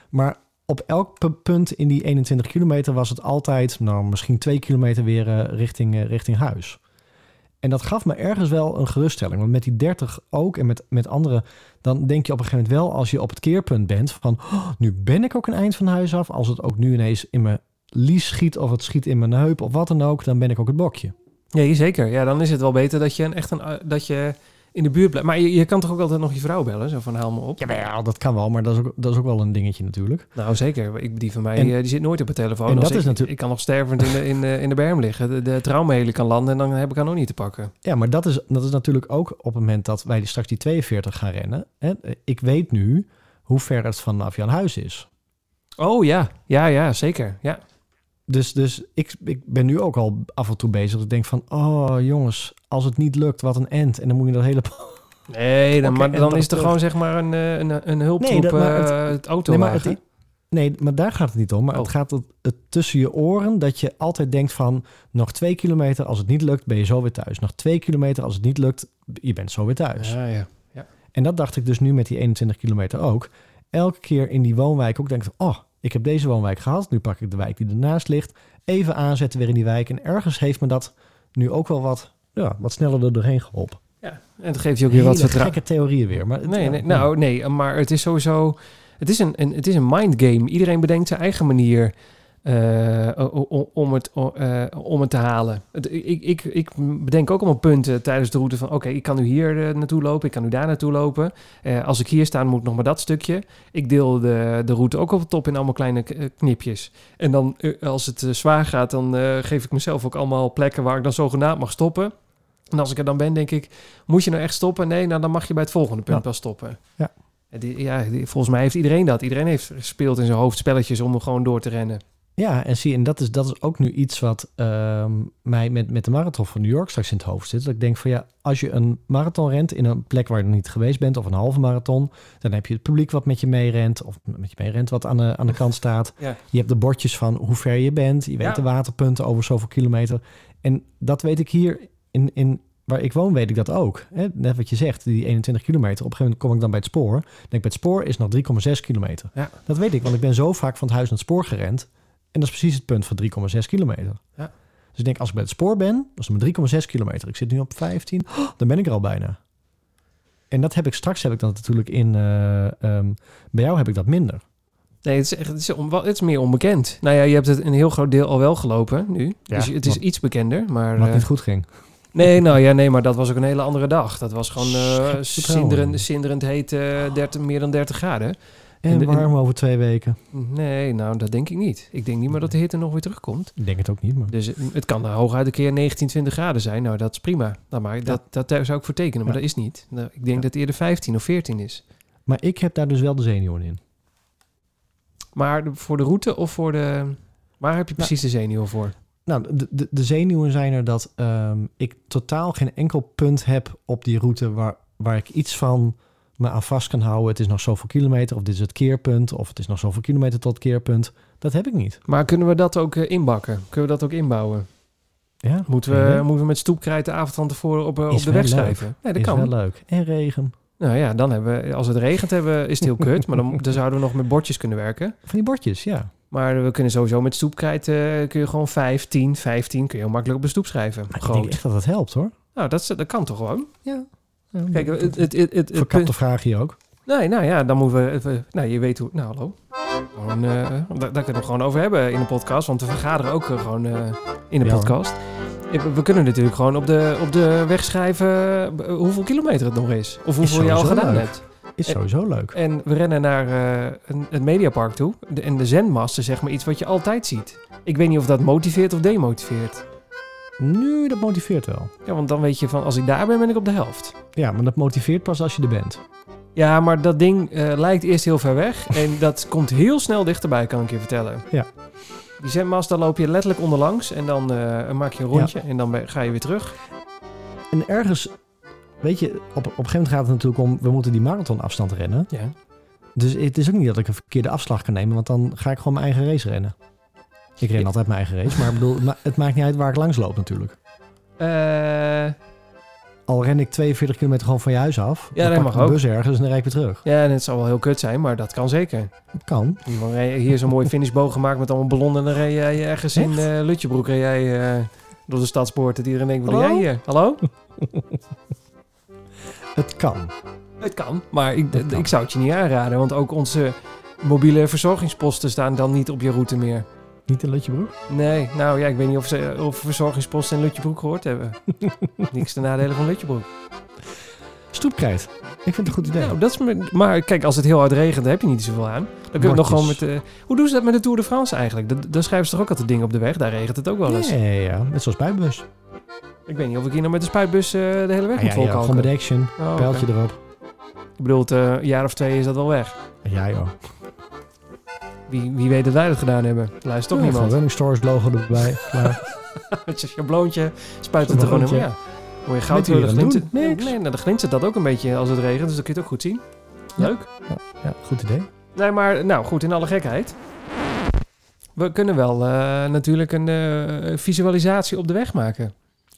Maar op elk pu- punt in die 21 kilometer was het altijd, nou misschien twee kilometer weer eh, richting, eh, richting huis. En dat gaf me ergens wel een geruststelling. Want met die 30 ook en met, met anderen, dan denk je op een gegeven moment wel, als je op het keerpunt bent, van "Oh, nu ben ik ook een eind van huis af. Als het ook nu ineens in mijn lies schiet of het schiet in mijn heup of wat dan ook, dan ben ik ook het bokje. Ja, zeker. Ja, dan is het wel beter dat je een, echt een, eh, dat je in de buurt blijft. Maar je, je kan toch ook altijd nog je vrouw bellen? Zo van haal me op. Ja, dat kan wel, maar dat is ook, dat is ook wel een dingetje natuurlijk. Nou, zeker. Ik, die van mij En- eh, die zit nooit op de telefoon. en dat ik, is natuurlijk- ik kan nog stervend in de, in de, in de berm liggen. De, de kan landen en dan heb ik haar nog niet te pakken. Ja, maar dat is, dat is natuurlijk ook op het moment dat wij straks die 42 gaan rennen. Hè, ik weet nu hoe ver het vanaf Jan Huis is. Oh ja, ja, ja, zeker. Ja. Dus, dus ik, ik ben nu ook al af en toe bezig. Dat ik denk van, oh jongens, als het niet lukt, wat een end. En dan moet je dat hele Nee, dan, maar dan is terug. gewoon zeg maar een, eh, een, een hulptroep Nee, dat- maar het- eh, het auto Nee, maar, het, nee, maar daar gaat het niet om. Maar Oh. het gaat het, het tussen je oren dat je altijd denkt van... nog twee kilometer, als het niet lukt, ben je zo weer thuis. Nog twee kilometer, als het niet lukt, je bent zo weer thuis. Ja, ja. En dat dacht ik dus nu met die 21 kilometer ook. Elke keer in die woonwijk ook denk ik... oh, ik heb deze woonwijk gehad. Nu pak ik de wijk die ernaast ligt. Even aanzetten weer in die wijk. En ergens heeft me dat nu ook wel wat, ja, wat sneller er doorheen geholpen. ja. En dat geeft je ook weer wat vertrouwen. gekke theorieën weer. Maar het- Nee, nee, nou nee, maar het is sowieso... Het is een, een, het is een mindgame. Iedereen bedenkt zijn eigen manier eh, o- o- om, het, eh, om het te halen. Ik, ik, ik bedenk ook allemaal punten tijdens de route van... oké, ik kan nu hier eh, naartoe lopen, ik kan nu daar naartoe lopen. Als ik hier sta, moet ik nog maar dat stukje. Ik deel de, de route ook op de top in allemaal kleine knipjes. En dan, als het zwaar gaat, dan geef ik mezelf ook allemaal plekken... waar ik dan zogenaamd mag stoppen. En als ik er dan ben, denk ik... moet je nou echt stoppen? Nee, nou dan mag je bij het volgende punt Ja. wel stoppen. Ja. Die- ja, die- volgens mij heeft iedereen dat. Iedereen heeft gespeeld in zijn hoofd spelletjes om er gewoon door te rennen. Ja, en zie, en dat is, dat is ook nu iets wat ehm, mij met, met de marathon van New York straks in het hoofd zit. Dat ik denk van ja, als je een marathon rent in een plek waar je nog niet geweest bent, of een halve marathon, dan heb je het publiek wat met je meerent, of met je meerent wat aan de, aan de kant staat. Ja. Je hebt de bordjes van hoe ver je bent, je weet Ja. de waterpunten over zoveel kilometer. En dat weet ik hier in, in waar ik woon, weet ik dat ook. Hè? Net wat je zegt, die 21 kilometer. Op een gegeven moment kom ik dan bij het spoor. Denk bij het spoor is nog 3,6 kilometer. Ja. Dat weet ik, want ik ben zo vaak van het huis naar het spoor gerend. En dat is precies het punt van 3,6 kilometer. Ja. Dus ik denk, als ik bij het spoor ben, dat is mijn 3,6 kilometer. Ik zit nu op 15, oh, dan ben ik er al bijna. En dat heb ik straks, heb ik dan natuurlijk in... eh, ehm, bij jou heb ik dat minder. Nee, het is, echt, het, is on- het is meer onbekend. Nou ja, je hebt het een heel groot deel al wel gelopen nu. Ja, dus het is wat- iets bekender. Maar, Wat eh, niet goed ging. nee, nou ja, nee, maar dat was ook een hele andere dag. Dat was gewoon eh vertrouwen. zinderend, zinderend heet, eh, 30, meer dan 30 graden. En, warm over twee weken. Nee, nou, dat denk ik niet. Ik denk niet meer dat de hitte nog weer terugkomt. Ik denk het ook niet, maar... Dus het, het kan hooguit een keer 19, 20 graden zijn. Nou, dat is prima. Nou, maar dat, dat daar zou ik voor tekenen, maar Ja. dat is niet. Nou, ik denk Ja. dat het eerder 15 of 14 is. Maar ik heb daar dus wel de zenuwen in. Maar voor de route of voor de... Waar heb je precies de zenuwen voor? Nou, de, de, de zenuwen zijn er dat ehm, ik totaal geen enkel punt heb op die route waar, waar ik iets van me aan vast kan houden. Het is nog zoveel kilometer, of dit is het keerpunt, of het is nog zoveel kilometer tot het keerpunt. Dat heb ik niet. Maar kunnen we dat ook eh, inbakken? Kunnen we dat ook inbouwen? Ja, Moeten we, Ja. moeten we met stoepkrijt de avond van tevoren op, eh, op de weg schrijven? Nee, dat is kan. wel leuk. En regen. Nou ja, dan hebben we, als het regent hebben, is het heel kut. Maar dan, dan zouden we nog met bordjes kunnen werken. Van die bordjes, ja. Maar we kunnen sowieso met stoepkrijt, eh, kun je gewoon 5, 10, 15, kun je heel makkelijk op de stoep schrijven. Maar ik denk echt dat dat helpt, hoor. Nou, dat, dat kan toch gewoon? Ja. Kijk, het, het, het, het, het, Verkapte vraag hier ook. Nee, nou ja, dan moeten we... even- nou, je weet hoe... Nou, hallo. Gewoon, eh, daar, daar kunnen we het gewoon over hebben in de podcast. Want we vergaderen ook eh, gewoon eh, in de Ja, podcast. We, kunnen natuurlijk gewoon op de, op de weg schrijven hoeveel kilometer het nog is. Of hoeveel je al gedaan leuk. hebt. Is En- sowieso leuk. En we rennen naar eh, een, het Mediapark toe. De, en de zendmast is zeg maar iets wat je altijd ziet. Ik weet niet of dat motiveert of demotiveert. Nu, dat motiveert wel. Ja, want dan weet je van als ik daar ben, ben ik op de helft. Ja, maar dat motiveert pas als je er bent. Ja, maar dat ding eh, lijkt eerst heel ver weg. En dat komt heel snel dichterbij, kan ik je vertellen. Ja. Die zendmast, daar loop je letterlijk onderlangs. En dan eh, maak je een rondje. En dan ga je weer terug. En ergens, weet je, op, op een gegeven moment gaat het natuurlijk om... we moeten die marathonafstand rennen. Ja. Dus het is ook niet dat ik een verkeerde afslag kan nemen, want dan ga ik gewoon mijn eigen race rennen. Ik ren altijd mijn eigen race, maar bedoel, het ma- het maakt niet uit waar ik langs loop natuurlijk. Eh, Al ren ik 42 kilometer gewoon van je huis af, Ja, dan dat mag ik een ook. bus ergens en dan rijd ik weer terug. ja, en het zal wel heel kut zijn, maar dat kan zeker. Kan. Rij je Hier zo'n mooie finishboog gemaakt met allemaal ballonnen. En dan rij jij ergens in eh Lutjebroek rij jij, eh, door de stadspoort. Dat iedereen denkt, wat jij hier? Hallo? Het kan. Het kan, maar ik, Het kan. ik zou het je niet aanraden. Want ook onze mobiele verzorgingsposten staan dan niet op je route meer. Niet in Lutjebroek? Nee, nou ja, ik weet niet of ze of verzorgingsposten in Lutjebroek gehoord hebben. Niks te nadelen van Lutjebroek. Stoepkrijt. Ik vind het een goed idee. Nou, dat is me, maar kijk, als het heel hard regent, dan heb je niet zoveel aan. Dan kun je nog gewoon met... De. hoe doen ze dat met de Tour de France eigenlijk? Da- Daar schrijven ze toch ook altijd dingen op de weg? Daar regent het ook wel eens. Nee, ja, net zoals bij bus. Ik weet niet of ik hier nou met de spuitbus eh, de hele weg Ah, moet ja, ja, gewoon met action, Oh, pijltje erop. Ik bedoel, eh, een jaar of twee is dat wel weg. Ja joh. Wie, wie weet dat wij dat gedaan hebben? Luistert toch Ja, niemand? Running stores logo erbij. Klaar. Met je schabloontje spuit het er gewoon in. Ja. Hoor je goud door de glinster? Nee, nou, de glinstert dat ook een beetje als het regent, dus dan kun je het ook goed zien. Leuk. Ja, goed idee. Nee, maar nou goed, in alle gekheid. We kunnen wel eh, natuurlijk een eh, visualisatie op de weg maken.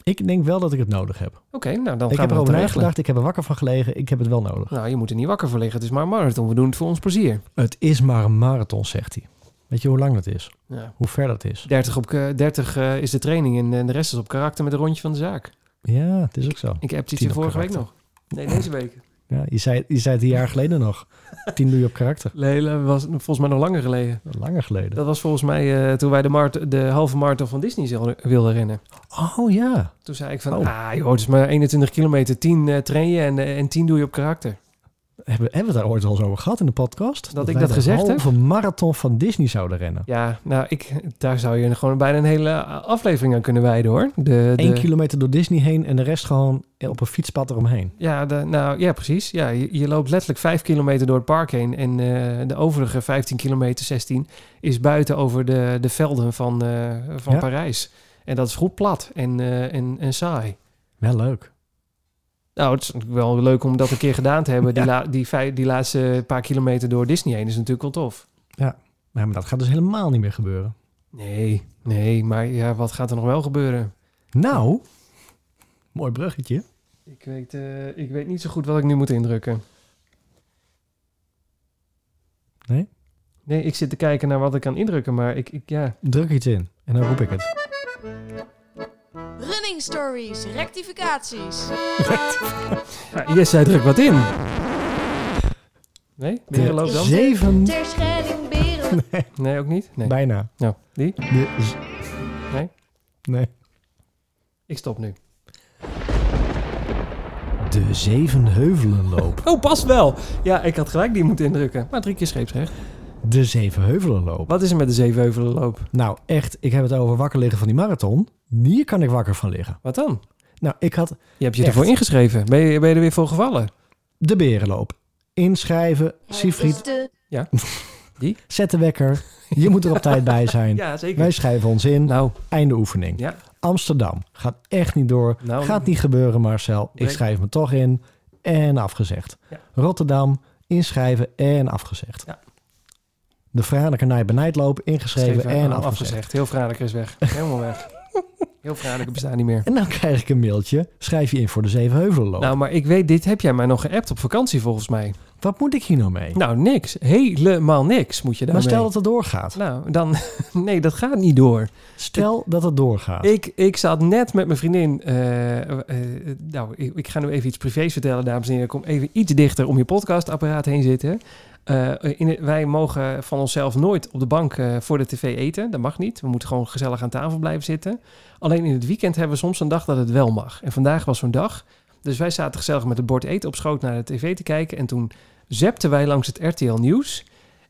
Ik denk wel dat ik het nodig heb. Oké, nou dan ik gaan heb erover het nagedacht, ik heb er wakker van gelegen. Ik heb het wel nodig. Nou, je moet er niet wakker voor liggen. Het is maar een marathon. We doen het voor ons plezier. Het is maar een marathon, zegt hij. Weet je hoe lang dat is? Ja. Hoe ver dat is? 30, op, eh, 30 eh, is de training en eh, de rest is op karakter met een rondje van de zaak. Ja, het is ook zo. Ik heb in op vorige week nog. Nee, deze week. Ja, je, zei, je zei het een jaar geleden nog. Tien doe je op karakter. Lele was volgens mij nog langer geleden. Langer geleden. Dat was volgens mij eh, toen wij de, mart- de halve marathon van Disney wilden rennen. Oh ja. Toen zei ik van, Oh. ah joh, het is maar 21 kilometer, 10 eh, train je en, eh, en 10 doe je op karakter. Hebben, hebben we daar ooit al eens over gehad in de podcast? Dat ik dat gezegd heb? halve marathon van Disney zouden rennen. Ja, nou, ik, daar zou je gewoon bijna een hele aflevering aan kunnen wijden hoor. De, Eén de, kilometer door Disney heen en de rest gewoon op een fietspad eromheen. ja, de, nou, ja, precies. Ja, je, je loopt letterlijk 5 kilometer door het park heen. En eh, de overige 15 kilometer, 16, is buiten over de, de velden van, eh, van Ja. Parijs. En dat is goed plat en, eh, en, en saai. Wel leuk. Nou, het is wel leuk om dat een keer gedaan te hebben. Die, Ja. la, die, vij- die laatste paar kilometer door Disney heen is natuurlijk wel tof. Ja, maar dat gaat dus helemaal niet meer gebeuren. Nee, nee, maar ja, wat gaat er nog wel gebeuren? Nou, mooi bruggetje. Ik weet, eh, ik weet niet zo goed wat ik nu moet indrukken. Nee? Nee, ik zit te kijken naar wat ik kan indrukken, maar ik, ik ja. Druk iets in en dan roep ik het. Running stories, rectificaties. ja yes, hij drukt wat in. Nee? Beren loopt dan? zeven... Ter scheiding beren. Nee, ook niet? Nee. Bijna. Nou, die? De z- Nee? Nee. Ik stop nu. De Zevenheuvelenloop. Oh, past wel. Ja, ik had gelijk die moeten indrukken. Maar drie keer scheepsrecht. De Zevenheuvelenloop. Wat is er met de Zevenheuvelenloop? Nou, echt, ik heb het over wakker liggen van die marathon. Hier kan ik wakker van liggen. Wat dan? Nou, ik had Je hebt je Echt? ervoor ingeschreven. Ben je, ben je er weer voor gevallen? de berenloop. Inschrijven, Siegfried, Het is de zet de wekker. Je moet er op tijd bij zijn. Ja, zeker. Wij schrijven ons in. Nou, Einde oefening. ja. Amsterdam. Gaat echt niet door. Nou, Gaat niet gebeuren, Marcel. Ik schrijf me toch in. En afgezegd. Ja. Rotterdam. Inschrijven en afgezegd. Ja. De Franeker Night Benijdloop. Ingeschreven Schreven, en ah, afgezegd. Heel Franeker is weg. Helemaal weg. Heel Franeker bestaat niet meer. En dan krijg ik een mailtje. Schrijf je in voor de Zevenheuvelenloop. Nou, maar ik weet, dit heb jij mij nog geappt op vakantie volgens mij. Wat moet ik hier nou mee? Nou, niks. Helemaal niks moet je maar daarmee. stel dat het doorgaat. Nou, dan... Nee, dat gaat niet door. Stel dat het doorgaat. Ik, ik zat net met mijn vriendin... eh, eh, nou, ik, ik ga nu even iets privés vertellen, dames en heren. Ik kom even iets dichter om je podcastapparaat heen zitten. Eh, in wij mogen van onszelf nooit op de bank eh, voor de tv eten. Dat mag niet. We moeten gewoon gezellig aan tafel blijven zitten. Alleen in het weekend hebben we soms een dag dat het wel mag. En vandaag was zo'n dag. Dus wij zaten gezellig met het bord eten op schoot naar de tv te kijken. En toen zepten wij langs het RTL Nieuws.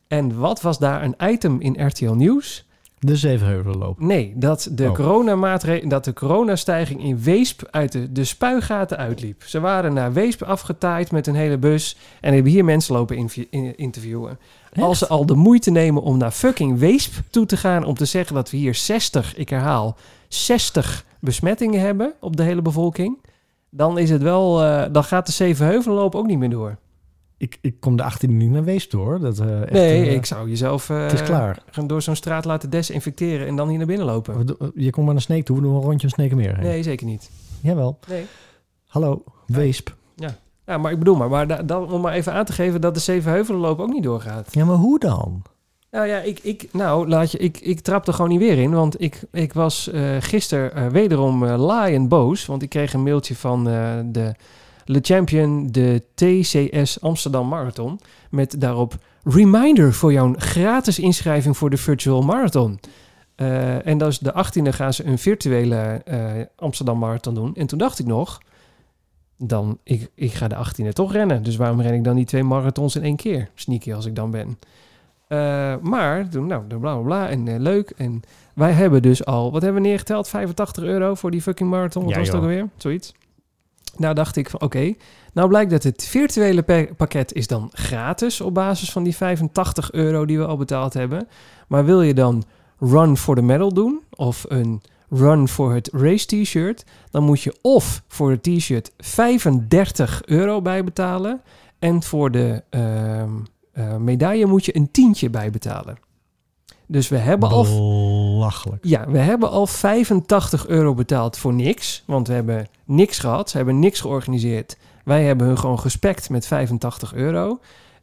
En wat was daar een item in RTL Nieuws? De Zevenheuvelenloop. Nee, dat de, Oh. coronamaatre- dat de coronastijging in Weesp uit de, de spuigaten uitliep. Ze waren naar Weesp afgetaaid met een hele bus en hebben hier mensen lopen invi- in- interviewen. Als ze al de moeite nemen om naar fucking Weesp toe te gaan om te zeggen dat we hier 60, ik herhaal, 60 besmettingen hebben op de hele bevolking, dan is het wel, eh, dan gaat de Zevenheuvelenloop ook niet meer door. Ik, ik kom de 18e niet naar Weesp door. Dat, eh, echt, nee, eh, ik zou jezelf eh, Het is klaar. gaan door zo'n straat laten desinfecteren en dan hier naar binnen lopen. Je komt maar naar Sneek toe. We doen een rondje om Sneekenmeer heen. Nee, zeker niet. Jawel. Nee. Hallo, Weesp. Ja, maar ik bedoel maar, maar da- dan, om maar even aan te geven dat de Zevenheuvelenloop ook niet doorgaat. Ja, maar hoe dan? Nou ja, ik, ik, nou, laat je, ik, ik trap er gewoon niet weer in, want ik, ik was gisteren wederom laaiend boos, want ik kreeg een mailtje van de Le Champion, de TCS Amsterdam Marathon, met daarop reminder voor jouw gratis inschrijving voor de Virtual Marathon. Eh, en dat is de 18e gaan ze een virtuele eh, Amsterdam Marathon doen. En toen dacht ik nog, dan, ik, ik ga de 18e toch rennen. Dus waarom ren ik dan die twee marathons in één keer? Sneaky als ik dan ben. Eh, maar toen, nou, bla bla bla en leuk. En wij hebben dus al, wat hebben we neergeteld? 85 euro voor die fucking marathon. Wat Ja, was het ook alweer? Zoiets. Nou dacht ik van, oké. Nou blijkt dat het virtuele pa- pakket is dan gratis op basis van die 85 euro die we al betaald hebben. Maar wil je dan Run for the Medal doen of een Run voor het race t-shirt, dan moet je of voor het t-shirt 35 euro bijbetalen en voor de ehm, eh, medaille moet je een tientje bijbetalen. Dus we hebben al Belachelijk. ja, we hebben al 85 euro betaald voor niks. Want we hebben niks gehad. Ze hebben niks georganiseerd. Wij hebben hun gewoon gespekt met 85 euro.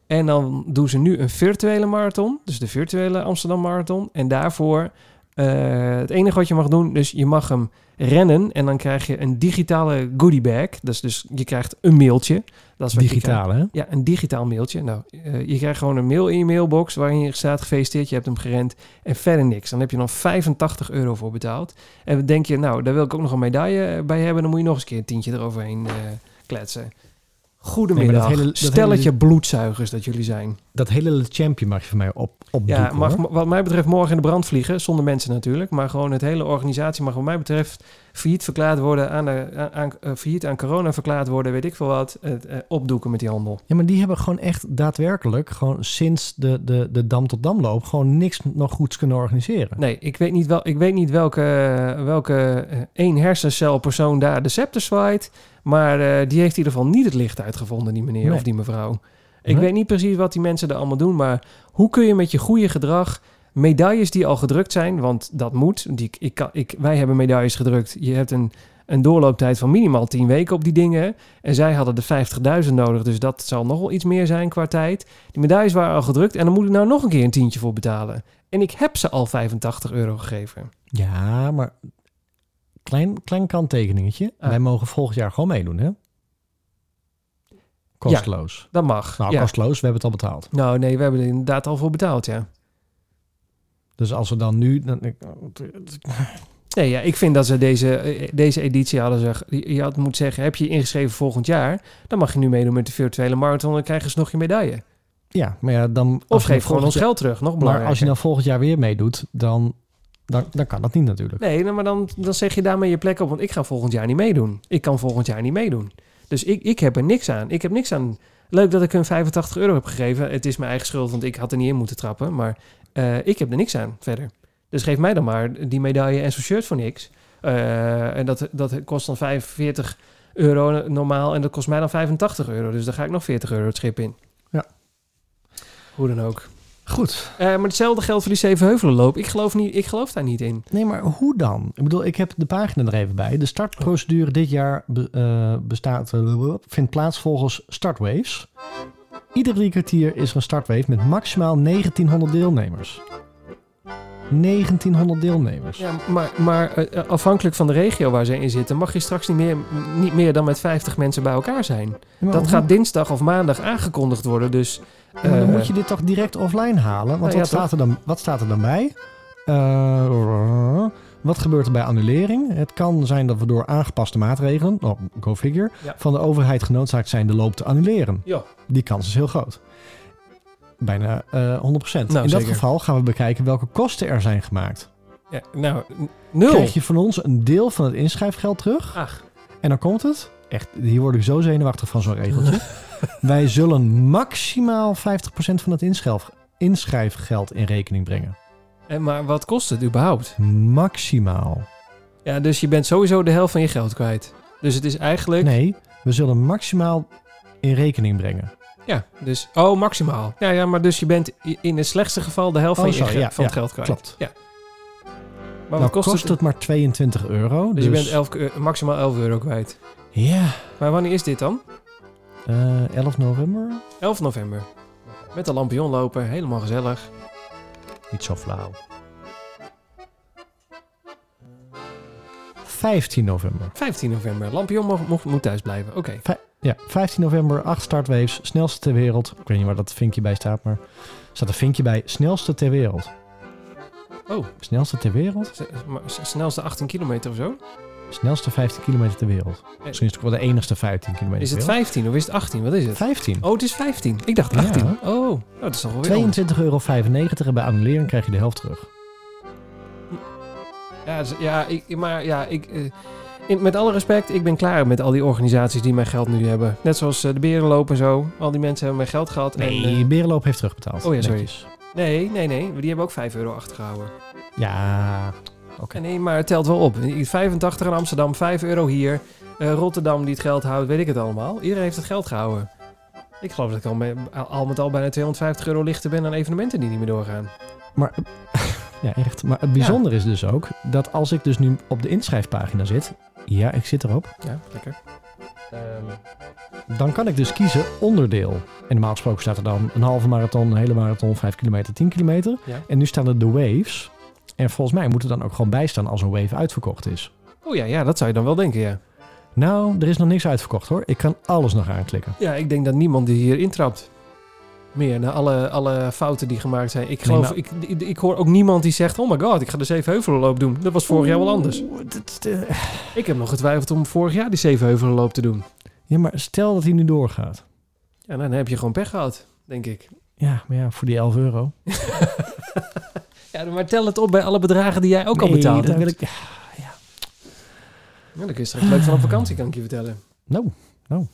En dan doen ze nu een virtuele marathon. Dus de virtuele Amsterdam Marathon. En daarvoor eh, het enige wat je mag doen, dus je mag hem rennen. En dan krijg je een digitale goodie bag. Dus, dus je krijgt een mailtje. Dat is wat. Digitaal, hè? Ja, een digitaal mailtje. Nou, eh, je krijgt gewoon een mail in je mailbox waarin je staat gefeliciteerd, je hebt hem gerend en verder niks. Dan heb je nog 85 euro voor betaald. En dan denk je, nou, daar wil ik ook nog een medaille bij hebben. Dan moet je nog eens een keer een tientje eroverheen eh, kletsen. Goedemiddag. Nee, maar dat hele- dat Stelletje bloedzuigers dat jullie zijn. Dat hele champje mag je van mij op, opdoeken, Ja, mag hoor. wat mij betreft morgen in de brand vliegen. Zonder mensen natuurlijk. Maar gewoon het hele organisatie mag wat mij betreft failliet verklaard worden. Aan, de, aan, aan- eh, failliet aan corona verklaard worden. Weet ik veel wat. Het, eh, opdoeken met die handel. Ja, maar die hebben gewoon echt daadwerkelijk, gewoon sinds de, de, de Dam tot Damloop, gewoon niks nog goeds kunnen organiseren. Nee, ik weet niet, wel, ik weet niet welke, welke eh, één hersencelpersoon daar de scepter zwaait. Maar die heeft in ieder geval niet het licht uitgevonden, die meneer Nee. of die mevrouw. Ik weet niet precies wat die mensen er allemaal doen. Maar hoe kun je met je goede gedrag medailles die al gedrukt zijn, want dat moet. Die, ik, kan, ik, wij hebben medailles gedrukt. Je hebt een, een doorlooptijd van minimaal 10 weken op die dingen. En zij hadden de 50.000 nodig, dus dat zal nog wel iets meer zijn qua tijd. Die medailles waren al gedrukt en dan moet ik nou nog een keer een tientje voor betalen. En ik heb ze al 85 euro gegeven. Ja, maar klein, klein kanttekeningetje. Ah. Wij mogen volgend jaar gewoon meedoen, hè? Kosteloos. Dat mag. Nou, ja. kosteloos, we hebben het al betaald. Nou nee, we hebben er inderdaad al voor betaald, ja. Dus als we dan nu... Dan, Nee, ja, ik vind dat ze deze, deze editie hadden ze... Je je had moeten zeggen, heb je je ingeschreven volgend jaar... dan mag je nu meedoen met de virtuele marathon... en krijgen ze nog je medaille. ja, maar ja, dan... Of dan geef gewoon ons geld terug, nog Maar als je dan volgend jaar weer meedoet, dan, dan, dan kan dat niet natuurlijk. Nee, maar dan, dan zeg je daarmee je plek op... want ik ga volgend jaar niet meedoen. Ik kan volgend jaar niet meedoen. Dus ik, ik heb er niks aan. Ik heb niks aan... Leuk dat ik hun 85 euro heb gegeven. Het is mijn eigen schuld, want ik had er niet in moeten trappen. Maar eh, ik heb er niks aan verder. Dus geef mij dan maar die medaille en zo'n shirt voor niks. Eh, en dat, dat kost dan 45 euro normaal en dat kost mij dan 85 euro. Dus daar ga ik nog 40 euro het schip in. Ja. Hoe dan ook. Goed. Eh, maar hetzelfde geldt voor die Zevenheuvelenloop. Ik geloof, niet, ik geloof daar niet in. Nee, maar hoe dan? Ik bedoel, ik heb de pagina er even bij. De startprocedure dit jaar be- eh, bestaat, eh, vindt plaats volgens startwaves. Ieder drie kwartier is er een startwave met maximaal 1900 deelnemers. 1900 deelnemers. Ja, maar, maar eh, afhankelijk van de regio waar ze in zitten... mag je straks niet meer, niet meer dan met 50 mensen bij elkaar zijn. Ja, Dat gaat dinsdag of maandag aangekondigd worden. Dus Ja, maar dan eh, moet je dit toch direct offline halen? Want Nou wat, staat er dan, wat staat er dan bij? Eh, wat gebeurt er bij annulering? Het kan zijn dat we door aangepaste maatregelen, oh, go figure, van de overheid genoodzaakt zijn de loop te annuleren. Ja. Die kans is heel groot. Bijna eh 100%. Nou, In dat zeker. geval gaan we bekijken welke kosten er zijn gemaakt. ja, nou, nul. Krijg je van ons een deel van het inschrijfgeld terug? Ach, En dan komt het. Echt, hier word ik zo zenuwachtig van zo'n regeltje. Wij zullen maximaal 50% van het inschrijf, inschrijfgeld in rekening brengen. en maar wat kost het überhaupt? Maximaal. Ja, dus je bent sowieso de helft van je geld kwijt. Dus het is eigenlijk... Nee, we zullen maximaal in rekening brengen. Ja, dus... Oh, maximaal. Ja, ja, maar dus je bent in het slechtste geval de helft Oh, van, je sorry, ja, van het ja, geld kwijt. klopt. Ja. Maar nou wat kost, kost, het? het maar 22 euro. Dus, Dus, je bent elf, maximaal 11 euro kwijt. Ja, Maar wanneer is dit dan? eh 11 november. 11 november. Met de lampion lopen, helemaal gezellig. Niet zo flauw. 15 november. 15 november. Lampion moet, moet thuis blijven. Oké. Ja, 15 november, 8 startwaves, snelste ter wereld. Ik weet niet waar dat vinkje bij staat, maar staat een vinkje bij, snelste ter wereld. Oh, Snelste ter wereld? s- s- snelste 18 kilometer of zo? Snelste 15 kilometer ter wereld. Misschien is het ook wel de enigste 15 kilometer Is het ter wereld. 15 of is het 18? Wat is het? 15. Oh, het is 15. Ik dacht Ja. 18. Oh, nou, dat is toch wel weer anders. 22,95 euro en bij annulering krijg je de helft terug. Ja, ja, ik, maar ja, ik... eh, in- met alle respect, ik ben klaar met al die organisaties die mijn geld nu hebben. Net zoals eh, de Berenloop en zo. Al die mensen hebben mijn geld gehad. En, Nee, eh, Berenloop heeft terugbetaald. Oh ja, sorry. Netjes. nee, nee, nee. Die hebben ook 5 euro achtergehouden. Ja, oké. Nee, maar het telt wel op. 85 in Amsterdam, 5 euro hier. Eh, Rotterdam die het geld houdt, weet ik het allemaal. Iedereen heeft het geld gehouden. Ik geloof dat ik al met al bijna 250 euro lichter ben aan evenementen die niet meer doorgaan. Maar, ja, echt. Maar het bijzondere is dus ook dat als ik dus nu op de inschrijfpagina zit. Ja, ik zit erop. Ja, lekker. Ehm, dan kan ik dus kiezen onderdeel. En normaal gesproken staat er dan een halve marathon, een hele marathon, 5 kilometer, 10 kilometer. Ja. En nu staan er de waves. En volgens mij moet er dan ook gewoon bij staan als een wave uitverkocht is. Oh ja, ja, dat zou je dan wel denken, ja. Nou, er is nog niks uitverkocht hoor. Ik kan alles nog aanklikken. Ja, ik denk dat niemand die hier intrapt. Meer, na alle, alle fouten die gemaakt zijn. Ik geloof, maar- ik, ik, hoor ook niemand die zegt... Oh my god, ik ga de Zevenheuvelenloop doen. Dat was vorig jaar wel anders. Dat- Ik heb nog getwijfeld om vorig jaar die Zevenheuvelenloop te doen. Ja, maar stel dat hij nu doorgaat. Ja, dan heb je gewoon pech gehad, denk ik. Ja, maar ja, voor die 11 euro. Ja, maar tel het op bij alle bedragen die jij ook al betaald dat hebt. wil ik. Ja, dan kun je straks leuk van op vakantie, kan ik je vertellen. Nou, nou.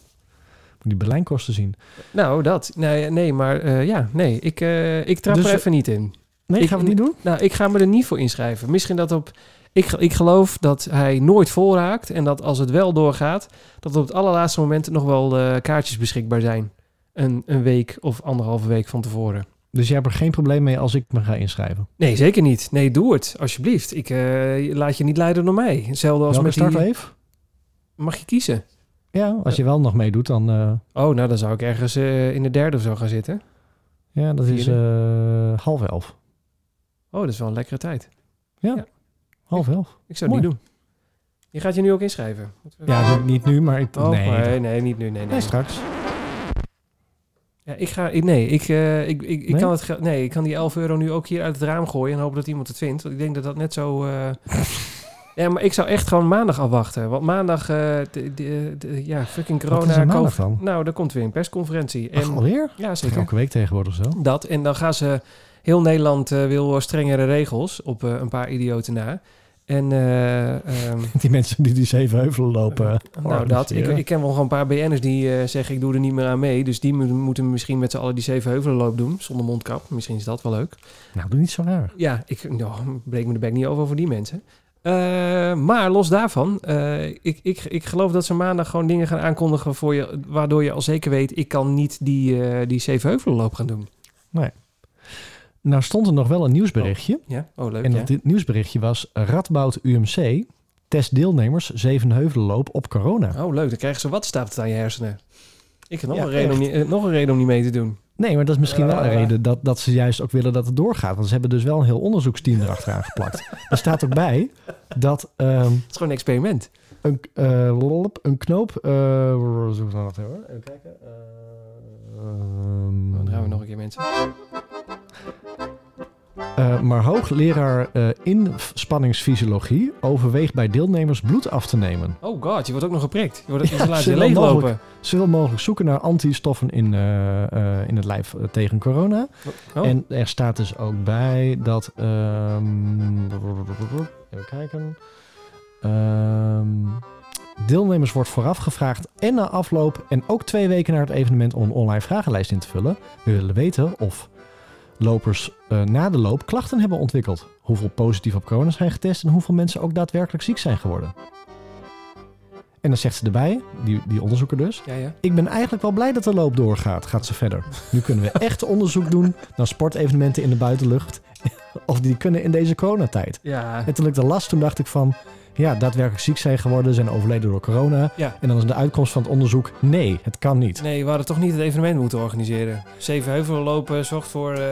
Die Berlijnkosten zien. Nou, dat. Nee, nee maar eh, ja, nee. Ik, eh, ik trap Dus, er even niet in. Nee, Ik- gaan we het niet doen? Nou, ik ga me er niet voor inschrijven. Misschien dat op... Ik, ik geloof dat hij nooit vol raakt. En dat als het wel doorgaat... dat op het allerlaatste moment nog wel kaartjes beschikbaar zijn. Een, een week of anderhalve week van tevoren. Dus jij hebt er geen probleem mee als ik me ga inschrijven? Nee, zeker niet. Nee, doe het, alsjeblieft. Ik eh, laat je niet leiden door mij. Hetzelfde als Welke met die... Mag je kiezen? Ja, als je wel nog meedoet, dan... eh, Oh, nou dan zou ik ergens eh, in de derde of zo gaan zitten. ja, dat is eh, half elf. Oh, dat is wel een lekkere tijd. Half elf. Ik zou het Mooi. niet doen. Je gaat je nu ook inschrijven. Ja, niet- nu, maar... Ik, Oh, nee, nee, nee, niet nu. Nee, nee. nee, straks. Ja, ik ga, ik, nee, ik, ik, ik, ik Nee? kan het, nee, ik kan die 11 euro nu ook hier uit het raam gooien en hopen dat iemand het vindt. Want ik denk dat dat net zo. Ja, maar ik zou echt gewoon maandag afwachten. Want maandag, eh, de, de, de- ja, fucking corona. Er maandag dan? Nou, er komt weer een persconferentie. En, Ach, alweer? ja, zeker. Elke week tegenwoordig zo. Dat. En dan gaan ze. Heel Nederland eh, wil strengere regels op eh, een paar idioten na. En eh, ehm, Die mensen die die zeven heuvelen lopen. nou, dat. Ik, ik ken wel gewoon een paar BN'ers die zeggen: ik doe er niet meer aan mee. Dus die moeten, misschien met z'n allen die zeven heuvelenloop doen. Zonder mondkap. Misschien is dat wel leuk. Nou, doe niet zo raar. Ja, ik nou, breek me de bek niet over voor die mensen. Eh, maar los daarvan, eh, ik, ik, ik geloof dat ze maandag gewoon dingen gaan aankondigen voor je, waardoor je al zeker weet, ik kan niet die, eh die Zevenheuvelenloop gaan doen. Nou stond er nog wel een nieuwsberichtje. Ja, oh leuk. En ja. dat dit nieuwsberichtje was Radboud UMC test deelnemers Zevenheuvelenloop op corona. Oh leuk, dan krijgen ze wat stapt aan je hersenen. Ik heb nog, Ja, een reden om niet, nog een reden om niet mee te doen. Nee, maar dat is misschien wel een reden dat, dat ze juist ook willen dat het doorgaat. Want ze hebben dus wel een heel onderzoeksteam erachteraan geplakt. er staat ook bij dat ehm, Het is gewoon een experiment. een, eh, lolop, een knoop... eh zoek dan even hoor. Even kijken. Oh, dan gaan we nog een keer mensen. Eh, maar hoogleraar eh inspanningsfysiologie overweegt bij deelnemers bloed af te nemen. Oh god, je wordt ook nog geprikt. Je wordt Ja, laat je zoveel leeglopen. mogelijk. Ze wil mogelijk zoeken naar antistoffen in, eh, in het lijf tegen corona. Oh. En er staat dus ook bij dat... ehm, even kijken. Ehm, deelnemers wordt vooraf gevraagd en na afloop... en ook twee weken na het evenement om een online vragenlijst in te vullen. We willen weten of lopers eh, na de loop klachten hebben ontwikkeld. Hoeveel positief op corona zijn getest... en hoeveel mensen ook daadwerkelijk ziek zijn geworden. En dan zegt ze erbij, die, die onderzoeker dus... Ja, ja. Ik ben eigenlijk wel blij dat de loop doorgaat, gaat ze verder. Nu kunnen we echt onderzoek doen naar sportevenementen in de buitenlucht. Of die kunnen in deze coronatijd. Ja, En toen ik de las, toen dacht ik van... Ja, daadwerkelijk ziek zijn geworden, zijn overleden door corona. ja. En dan is de uitkomst van het onderzoek... Nee, het kan niet. Nee, we hadden toch niet het evenement moeten organiseren. Zeven heuvelen lopen zorgt voor eh,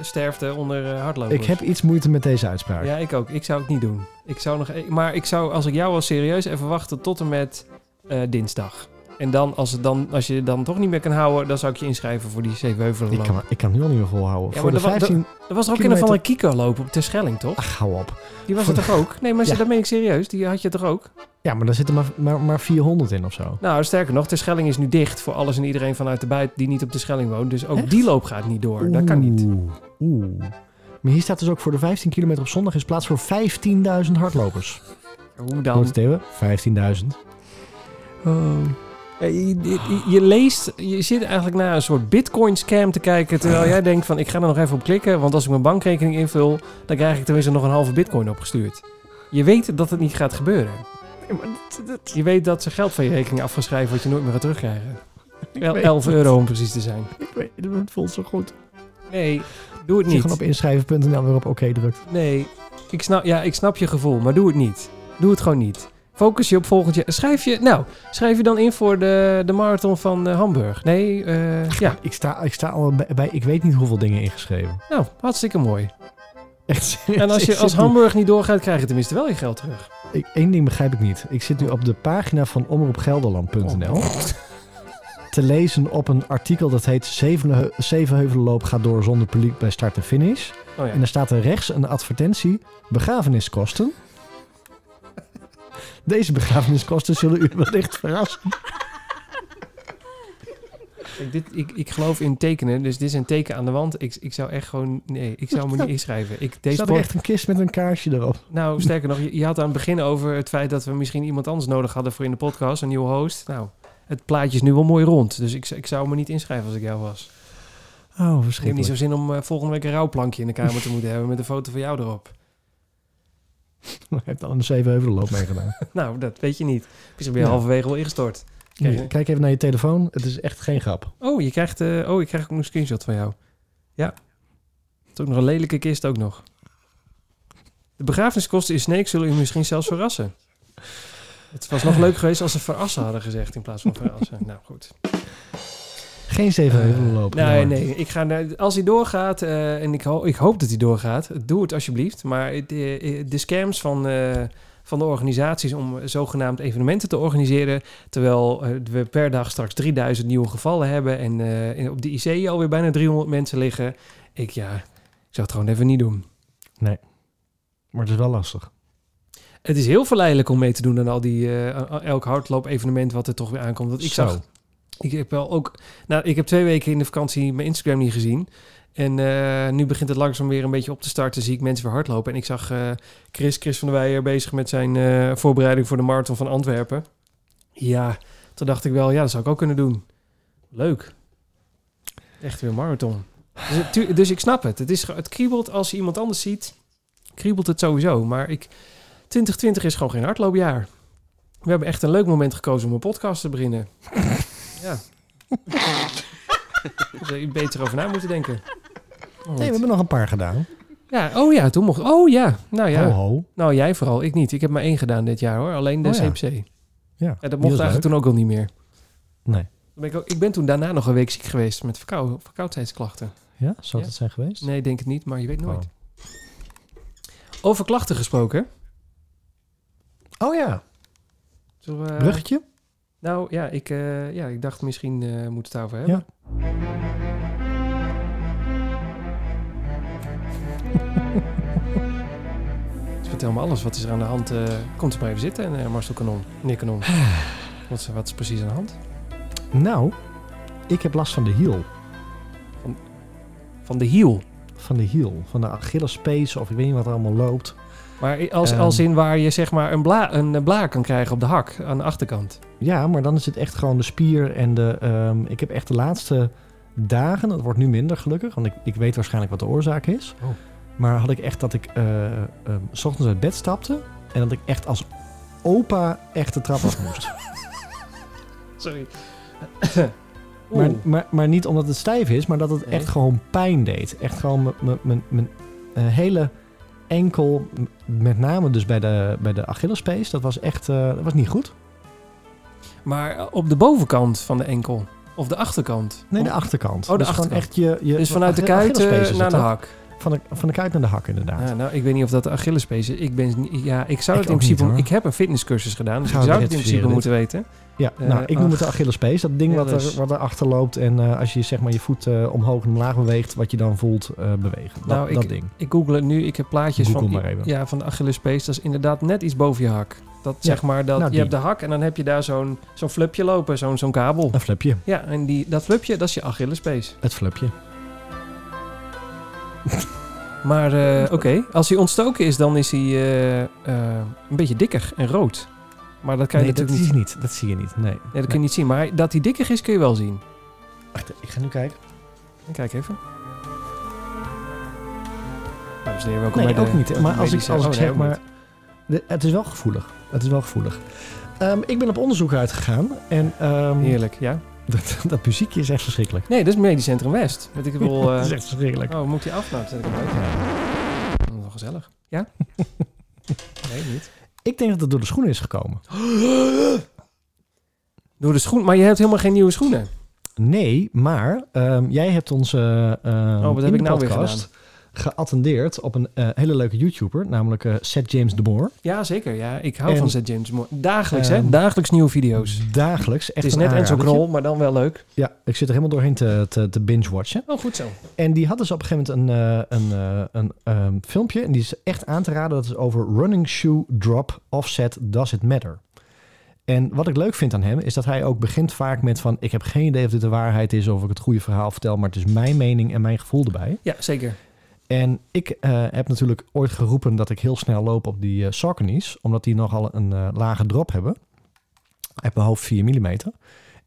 sterfte onder uh, hardlopers. Ik heb iets moeite met deze uitspraak. Ja, ik ook. Ik zou het niet doen. Ik zou nog, e- maar ik zou, als ik jou was serieus, even wachten tot en met eh, dinsdag. En dan als, het dan, als je het dan toch niet meer kan houden, dan zou ik je inschrijven voor die zeven heuvelen ik, kan, ik kan nu al niet meer volhouden. Ja, Voor de er wa- 15... Er was er ook kilometer- een van een Kiko lopen op Terschelling, toch? Ach, hou op. Die was er toch ook? Nee, maar Ja. dat meen ik serieus. Die had je toch ook? Ja, maar daar zitten maar, maar, maar 400 in of zo. Nou, sterker nog, Terschelling is nu dicht voor alles en iedereen vanuit de buiten die niet op Terschelling woont. Dus ook Echt? die loop gaat niet door. Dat kan niet. Oeh. Maar hier staat dus ook voor de 15 kilometer op zondag is plaats voor 15.000 hardlopers. Hoe dan? het even? 15.000. Ja, Je, je- je leest, je zit eigenlijk naar een soort bitcoin scam te kijken. Terwijl jij denkt van ik ga er nog even op klikken. Want als ik mijn bankrekening invul, dan krijg ik tenminste nog een halve bitcoin opgestuurd. Je weet dat het niet gaat gebeuren. Nee, maar dat- dat- Je weet dat ze geld van je rekening af gaan schrijven wat je nooit meer gaat terugkrijgen. El- weet 11 het. euro om precies te zijn. Ik weet het, het voelt zo goed. Nee, doe het Als je niet. gewoon op inschrijven.nl weer op oké drukt. Nee, ik snap, ja, ik snap je gevoel, maar doe het niet. Doe het gewoon niet. Focus je op volgend jaar. Schrijf je, nou, schrijf je dan in voor de, de marathon van eh, Hamburg. Nee, eh, ja, Ik sta, ik sta al bij, bij- ik weet niet hoeveel dingen ingeschreven. nou, hartstikke mooi. Echt. En als je als Hamburg niet doorgaat, krijg je tenminste wel je geld terug. Ik, één ding begrijp ik niet. Ik zit nu op de pagina van omroepgelderland.nl Oh. te lezen op een artikel dat heet Zevenhe- Zevenheuvelenloop gaat door zonder publiek bij start en finish. Oh ja. En daar staat er rechts een advertentie. Begrafeniskosten. Deze begrafeniskosten zullen u wellicht verrassen. Kijk, dit, ik, ik geloof in tekenen, dus dit is een teken aan de wand. Ik, ik zou echt gewoon, nee, ik zou me niet inschrijven. Ik, deze er pod- echt een kist met een kaarsje erop. Nou, sterker nog, je, je had aan het begin over het feit dat we misschien iemand anders nodig hadden voor in de podcast, een nieuwe host. Nou, het plaatje is nu wel mooi rond, dus ik, ik zou me niet inschrijven als ik jou was. Oh, Ik heb niet verschrikkelijk. zo zin om eh, volgende week een rouwplankje in de kamer te moeten hebben met een foto van jou erop. Hij heeft al een Zevenheuvelenloop meegedaan. Nou, dat weet je niet. Misschien ben je Ja. halverwege wel ingestort. Nee, Kijk even naar je telefoon. Het is echt geen grap. Oh, je krijgt, eh, oh, ik krijg ook een screenshot van jou. Ja. Het is ook nog een lelijke kist ook nog. De begrafeniskosten in Sneek zullen u misschien zelfs verrassen. Het was nog leuk geweest als ze verassen hadden gezegd in plaats van verrassen. Nou, goed. Geen Zevenheuvelenloop. Nee, jammer. nee. Ik ga naar, als hij doorgaat, eh, en ik, ho- ik hoop dat hij doorgaat, doe het alsjeblieft. Maar de, de scams van, eh, van de organisaties om zogenaamd evenementen te organiseren, terwijl eh, we per dag straks 3000 nieuwe gevallen hebben en eh, op de IC alweer bijna 300 mensen liggen. Ik, ja, ik zou het gewoon even niet doen. Maar het is wel lastig. Het is heel verleidelijk om mee te doen aan al die, eh, elk hardloop-evenement wat er toch weer aankomt. Want ik Zo. zag, ik heb wel ook, nou, ik heb twee weken in de vakantie mijn Instagram niet gezien. En eh, nu begint het langzaam weer een beetje op te starten. Zie ik mensen weer hardlopen. En ik zag eh, Chris, Chris van der Weijer bezig met zijn eh, voorbereiding voor de marathon van Antwerpen. Ja, toen dacht ik wel, ja, dat zou ik ook kunnen doen. Leuk. Echt weer marathon. Dus, dus ik snap het. Het, is, het kriebelt als je iemand anders ziet. Kriebelt het sowieso. Maar ik, 2020 is gewoon geen hardloopjaar. We hebben echt een leuk moment gekozen om een podcast te beginnen. Ja. Zou je beter over na moeten denken. Oh, Nee, we hebben nog een paar gedaan. Ja, oh ja, toen mocht... Oh ja, nou ja. Ho, ho. Nou, jij vooral. Ik niet. Ik heb maar één gedaan dit jaar hoor. Alleen de Oh ja. CPC. Ja, Ja, dat mocht eigenlijk leuk. toen ook al niet meer. Nee. Ben ik, ook, ik ben toen daarna nog een week ziek geweest met verkou verkoudheidsklachten. Ja, zou Ja. dat zijn geweest? Nee, denk het niet, maar je weet nooit. Oh. Over klachten gesproken. Oh ja, we- bruggetje. Nou ja, ik, eh, ja, ik dacht misschien eh moet het daarover hebben. Ja. Dus vertel me alles. Wat is er aan de hand? eh komt er maar even zitten, eh Marcel Kanon. Meneer Kanon. wat, is, wat is precies aan de hand? Nou, ik heb last van de hiel. Van de hiel. Van de hiel. Van de Achillespees of ik weet niet wat er allemaal loopt. Maar als, Ehm. als in waar je zeg maar een, bla, een blaar kan krijgen op de hak, aan de achterkant. Ja, maar dan is het echt gewoon de spier en de... ehm, ik heb echt de laatste dagen, dat wordt nu minder gelukkig, want ik, ik weet waarschijnlijk wat de oorzaak is. Oh. Maar had ik echt dat ik ehm, s ochtends uit bed stapte en dat ik echt als opa echt de trap af moest. Sorry. maar, maar, maar niet omdat het stijf is, maar dat het echt gewoon pijn deed. Echt gewoon mijn- mijn- mijn mijn, eh, hele enkel, met name dus bij de, bij de Achillespees, dat was echt eh, dat was niet goed. Maar eh, op de bovenkant van de enkel. Of de achterkant. Nee, de achterkant. Oh, de dus gewoon achterkant. echt je, je Dus vanuit de kuit naar de hak. Van de, van de kuit naar de hak, inderdaad. Ja, nou, ik weet niet of dat de Achillespees is. Ik ben, ja, ik zou Ik het in principe... niet, ik heb een fitnesscursus gedaan, dus Gaan ik zou het in principe moeten weten. Ja, Eh, nou, ik noem ach. het de Achillespees. Dat ding Ja, wat, dus- er, wat erachter loopt en eh, als je zeg maar je voet eh, omhoog en omlaag beweegt, wat je dan voelt bewegen. Dat, Nou, ik- dat ding. Ik google het nu. Ik heb plaatjes Google van, maar even. ja, van de Achillespees. Dat is inderdaad net iets boven je hak. Dat Ja, zeg maar, dat, nou, je hebt de hak en dan heb je daar zo'n zo'n flupje lopen, zo'n zo'n kabel. Een flipje. Ja, en die, dat flupje, dat is je Achillespees. Het flipje. Maar oké, als hij ontstoken is, dan is hij een beetje dikker en rood. Maar dat kan je Nee, natuurlijk niet, niet. Dat zie je niet. Nee. nee, dat kun je niet zien. Maar dat hij dikker is, kun je wel zien. Wacht, ik ga nu kijken. Kijk even. Dames en heren, welkom Nee, bij de ook niet. Maar als ik, als ik oh, zeg maar... de- het is wel gevoelig. Het is wel gevoelig. Ehm, ik ben op onderzoek uitgegaan en ehm, Heerlijk, ja. dat, dat muziekje is echt verschrikkelijk. Nee, dat is Medisch Centrum West. Ik wel. dat eh is echt verschrikkelijk. Oh, moet hij af? Nou, zet ik hem uit. Dat is wel gezellig. Ja? nee, niet. Ik denk dat het door de schoenen is gekomen. Door de schoen. Maar je hebt helemaal geen nieuwe schoenen. Nee, maar ehm, jij hebt ons eh ehm, Oh, wat heb ik nou weer podcast geattendeerd op een eh, hele leuke YouTuber, namelijk eh Seth James de Moore. Ja, zeker. Ja, ik hou En- van Zet James Moore. Dagelijks, Ehm, hè? Dagelijks nieuwe video's. Dagelijks. Echt Het is net Enzo. Knol, maar dan wel leuk. Ja, ik zit er helemaal doorheen te, te, te binge-watchen. Oh, goed zo. En die had dus op een gegeven moment een, eh, een, een ehm, filmpje. En die is echt aan te raden. Dat is over running shoe drop offset does it matter. En wat ik leuk vind aan hem is dat hij ook begint vaak met van... ik heb geen idee of dit de waarheid is of ik het goede verhaal vertel... maar het is mijn mening en mijn gevoel erbij. Ja, zeker. En ik eh, heb natuurlijk ooit geroepen dat ik heel snel loop op die Saucony's... omdat die nogal een eh, lage drop hebben. Heeft mijn hoofd 4 mm.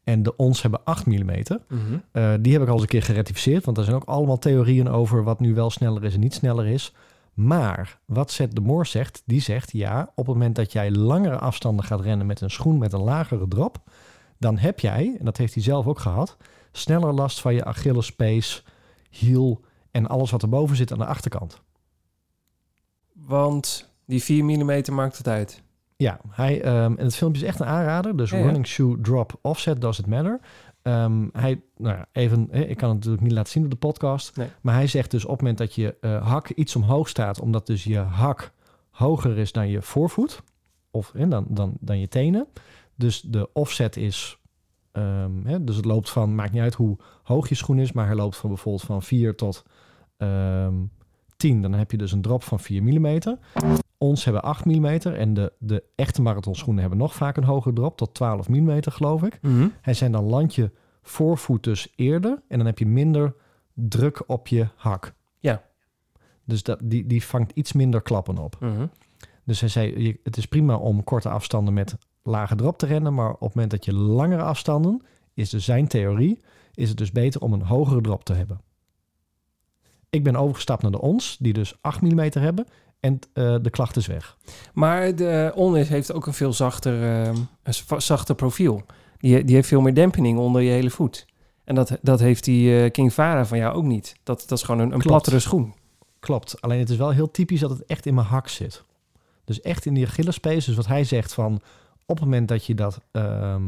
En de ons hebben 8 mm. Mhm. Die heb ik al eens een keer gerectificeerd. Want er zijn ook allemaal theorieën over wat nu wel sneller is en niet sneller is. Maar wat Seth de Moore zegt, die zegt ja, op het moment dat jij langere afstanden gaat rennen met een schoen met een lagere drop, dan heb jij, en dat heeft hij zelf ook gehad, sneller last van je Achillespees, hiel en alles wat erboven zit aan de achterkant. Want die 4 mm maakt het uit. Ja, hij, ehm, en het filmpje is echt een aanrader. Dus Ja, ja. running shoe drop offset does it matter. Ehm, hij, nou ja, even, ik kan het natuurlijk niet laten zien op de podcast. Nee. Maar hij zegt dus op het moment dat je eh, hak iets omhoog staat, omdat dus je hak hoger is dan je voorvoet, of eh, dan, dan, dan je tenen. Dus de offset is, ehm, hè, dus het loopt van, maakt niet uit hoe hoog je schoen is, maar hij loopt van bijvoorbeeld van 4 tot ehm 10. Dan heb je dus een drop van 4 mm. Ons hebben 8 mm en de, de echte marathonschoenen hebben nog vaak een hogere drop, tot 12 mm geloof ik. Hij zijn dan land je voorvoet dus eerder en dan heb je minder druk op je hak. Ja. Dus dat, die, die vangt iets minder klappen op. Mhm. Dus hij zei, je- het is prima om korte afstanden met lage drop te rennen, maar op het moment dat je langere afstanden, is dus zijn theorie, is het dus beter om een hogere drop te hebben. Ik ben overgestapt naar de ons, die dus 8 mm hebben en eh, de klacht is weg. Maar de Onis heeft ook een veel zachter, een z- zachter profiel. Die, die heeft veel meer dempening onder je hele voet. En dat, dat heeft die eh, King Vara van jou ook niet. Dat, dat is gewoon een, een Klopt. plattere schoen. Klopt. Alleen het is wel heel typisch dat het echt in mijn hak zit. Dus echt in die Achillespees. Dus wat hij zegt van... op het moment dat je dat ehm,